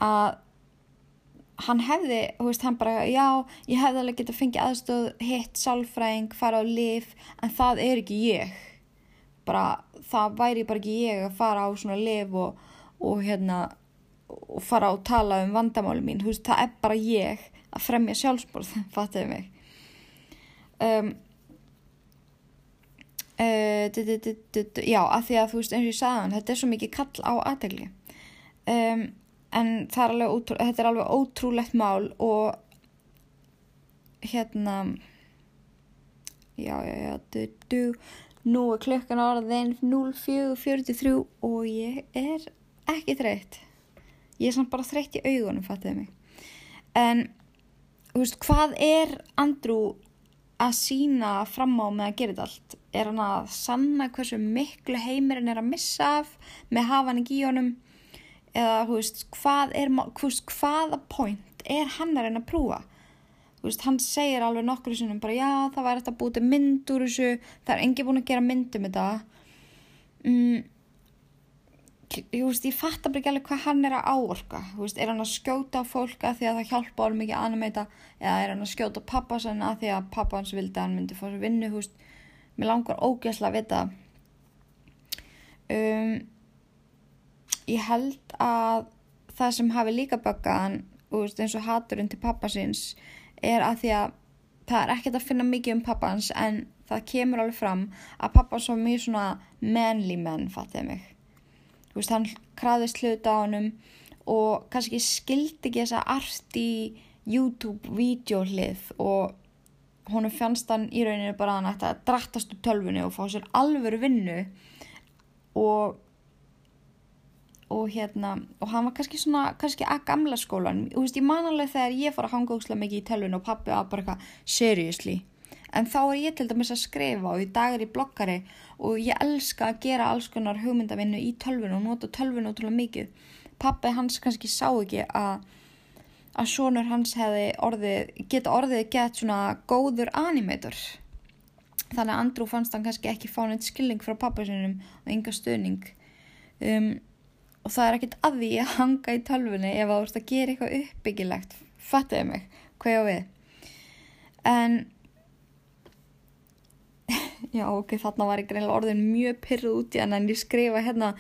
S1: að hann hefði, hú veist, hann bara já, ég hefði alveg getið að fengja aðstóð hitt sálfræðing, fara á lif en það er ekki ég. Bara, það væri bara ekki ég að fara á svona lif og, og hérna og fara og tala um vandamáli mín, þú veist, það er bara ég að fremja sjálfsborð [laughs] fattuðu mig. Um, uh, já, að því að þú veist eins og ég sagði hann, þetta er svo mikið kall á aðtegli um, en er ótrú, þetta er alveg ótrúlegt mál og hérna já, já, já du, du, nú er klukkan áraðin 04.43 og ég er ekki þreytt. Ég er samt bara þreytt í augunum fattuðu mig. En veist, hvað er Andrew að sína fram á með að gera þetta allt? Er hann að sanna hversu miklu heimirinn er að missa af með hafan ekki í honum? Eða, veist, hvað er, veist, hvaða point er hann að reyna að prúa? Hann segir alveg nokkur í sinum bara, já, það væri þetta bútið mynd úr þessu, það er engi búin að gera myndum þetta. Mm, ég, veist, ég fattar bara ekki alveg hvað hann er að áorka. Veist, er hann að skjóta fólka því að það hjálpa alveg mikið að animeita eða er hann að skjóta pappa sann að því að pappa hans vildi að hann myndi sér vinnu veist, mér langar ógæsla að vita. Um, ég held að það sem hafi líka bakaðan eins og haturinn til pappa síns er að því að það er ekkert að finna mikið um pappa hans en það kemur alveg fram að pappa svo mjög svona manly menn fattiði mig veist, hann kraðist hluta á hannum og kannski skildi ekki þessa arti YouTube-vídeóhlið og honum fannst hann í rauninu bara að hann ætti að drattast úr tölfunni og fá sér alvöru vinnu og og hérna, og hann var kannski svona kannski að gamla skólan, þú veist, ég man alveg þegar ég fór að hanga óslega mikið í tölvun og pappi var bara eitthvað seriously, en þá er ég til dæmis að skrifa og í dag er ég bloggari og ég elska að gera alls konar hugmyndavinnu í tölvun og nota tölvun ótrúlega mikið. Pappi hans kannski sá ekki að að sonur hans hefði orðið, geta orðið gett svona góður animator. Þannig að Andrew fannst hann kannski ekki fá neitt skilning frá pappa sinum og enga stöðning um, og það er ekkert að því að hanga í tölvunni ef þú ert að gera eitthvað uppbyggilegt fattuðu mig, hvað ég á við? En já ok, þarna var ég greinlega orðin mjög pyrruð út í hann en ég skrifa hérna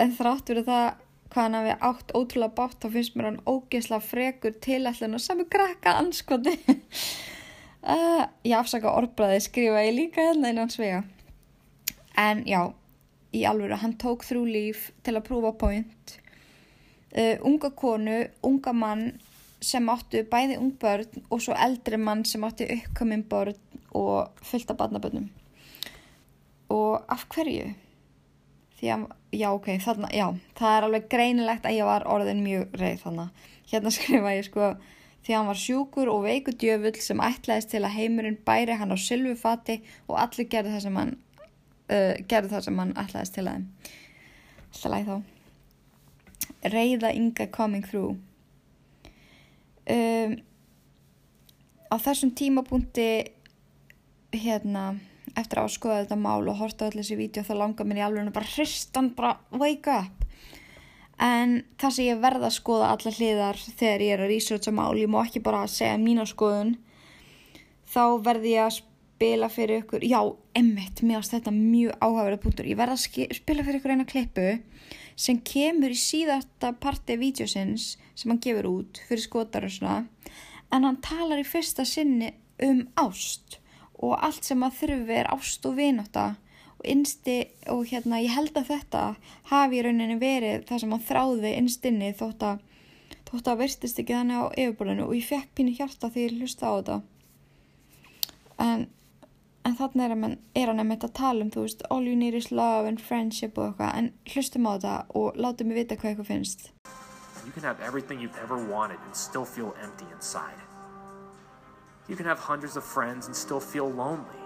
S1: en þrátt verið það hvað hann hafi átt ótrúlega bátt þá finnst mér hann ógeðslega frekur tilætlun og sami krakka anskoti uh, [laughs] ég afsaka orðbræði skrifa ég líka hérna innan svega en já í alvöru, hann tók þrjú líf til að prúfa point. Uh, unga konu, unga mann sem áttu bæði ung börn og svo eldri mann sem áttu uppkominn börn og fullt af barnabörnum og af hverju? því að, já ok, þarna, já, það er alveg greinilegt að ég var orðin mjög reið þannig. Hérna [laughs] skrifa ég sko, því að hann var sjúkur og veiku djöfull sem ætlaðist til að heimurinn bæri hann á sylfufati og allir gerði það sem hann, uh, gerði það sem hann ætlaðist til að. Alltaf læg þá. Reyða ynga coming through. Um, á þessum tímapunkti, hérna, eftir að skoða þetta mál og horta öll þessi vídeo þá langar mér í alveg bara hristan bara wake up. En það sem ég verða að skoða alla hliðar þegar ég er að researcha mál ég má ekki bara segja mína skoðun þá verði ég að spila fyrir ykkur já, emmitt, mér ást þetta mjög áhugaverða punktur. Ég verða að spila fyrir ykkur eina klippu sem kemur í síðasta parti vídeosins sem hann gefur út fyrir skotar og svona en hann talar í fyrsta sinni um ást og allt sem að þurfi er ást og vináta og innsti og hérna ég held að þetta hafi í rauninni verið það sem hann þráði innstinni þótt að þótt að verstist ekki þannig á yfirborðinu. Og ég fekk pínu hjarta því ég hlusta á þetta. En, en þannig er, man, er hann að mynda að tala um þú veist all you need is love and friendship og eitthvað. En hlustum á þetta og látum mig vita hvað eitthvað finnst.
S7: You can have everything you've ever wanted and still feel empty inside You can have hundreds of friends and still feel lonely.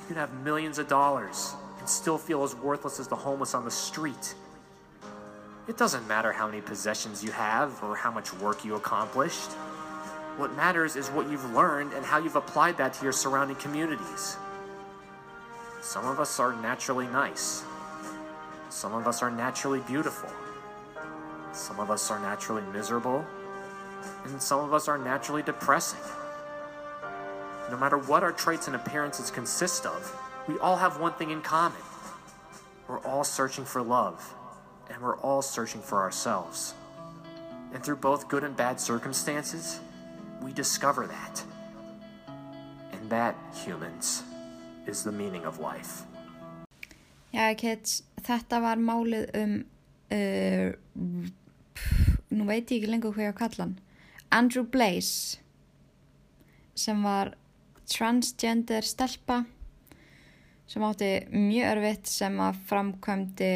S7: You can have millions of dollars and still feel as worthless as the homeless on the street. It doesn't matter how many possessions you have or how much work you accomplished. What matters is what you've learned and how you've applied that to your surrounding communities. Some of us are naturally nice. Some of us are naturally beautiful. Some of us are naturally miserable and some of us are naturally depressing. No matter what our traits and appearances consist of, we all have one thing in common. We're all searching for love, and we're all searching for ourselves. And through both good and bad circumstances, we discover that. And that, humans, is the meaning of life.
S1: Já, kids, þetta var málið um, uh, nú veit ég ekki lengur hvað ég á kallan. Andrew Blaze sem var transgender stelpa sem átti mjög örfitt sem að framkvæmdi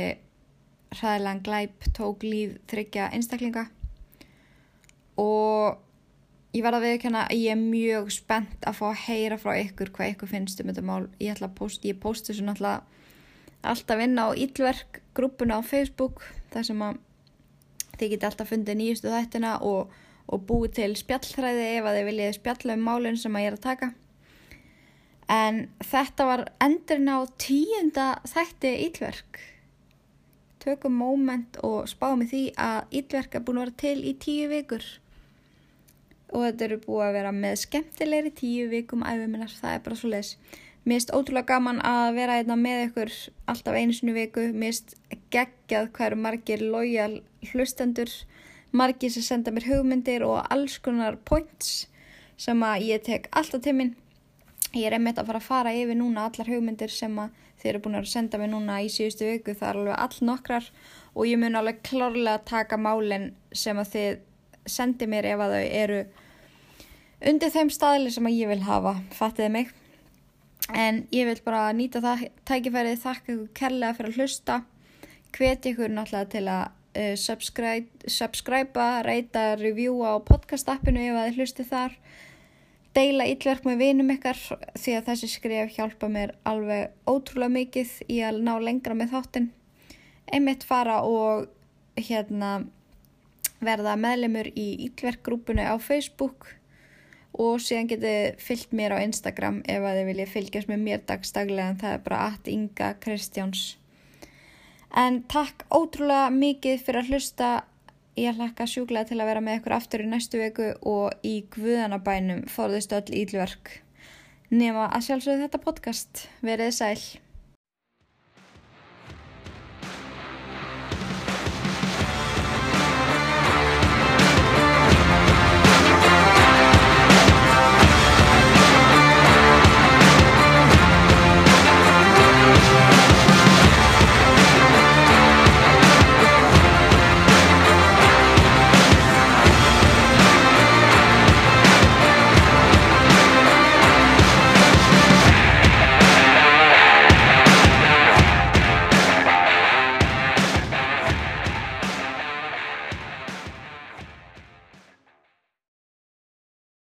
S1: hræðilegan glæp tók líf þryggja einstaklinga. Og ég verða að viðkjöna að ég er mjög spennt að fá að heyra frá ykkur hvað ykkur finnst um þetta mál. Ég ætla að posta, ég posti þessu náttúrulega alltaf inn á Ílverk grúpuna á Facebook þar sem að þið geti alltaf fundið nýjustu þættina og og búið til spjallþræði ef að þið viljið spjalla um málun sem að ég er að taka. En þetta var endurinn á tíunda þætti ílverk. Tökum móment og spáum í því að ílverk er búin að vera til í tíu vikur. Og þetta eru búið að vera með skemmtilegri tíu vikum æfuminnar, það er bara svo les. Mér finnst ótrúlega gaman að vera einna hérna með ykkur alltaf einu sinu viku. Mér finnst geggjað hverju margir lojal hlustendur margir sem senda mér hugmyndir og alls konar points sem að ég tek alltaf til minn ég er einmitt að fara að fara yfir núna allar hugmyndir sem að þeir eru búin að senda mér núna í síðustu viku. Það er alveg all nokkrar og ég mun alveg klárlega taka málinn sem að þið sendi mér ef að þau eru undir þeim staðli sem að ég vil hafa. Fattiði mig? En ég vil bara nýta það tækifærið þakka ykkur kærlega fyrir að hlusta. Hveti ykkur náttúrulega til að uh, subscribe, reyta, review á podcast appinu ef að þið hlusti þar deila illverk með vinum ykkar því að þessi skrif hjálpa mér alveg ótrúlega mikið í að ná lengra með þáttinn. Einmitt fara og hérna verða meðlemur í illverkgrúpunni á Facebook og síðan getið fyllt mér á Instagram ef að þið viljið fylgjast með mér dagstaglega en það er bara at Inga Kristjáns. En takk ótrúlega mikið fyrir að hlusta. Ég hlakka sjúklega til að vera með ykkur aftur í næstu viku og í Guðanabænum fórðist öll ílverk. Nefna að sjálfsögðu þetta podcast. Verið sæl.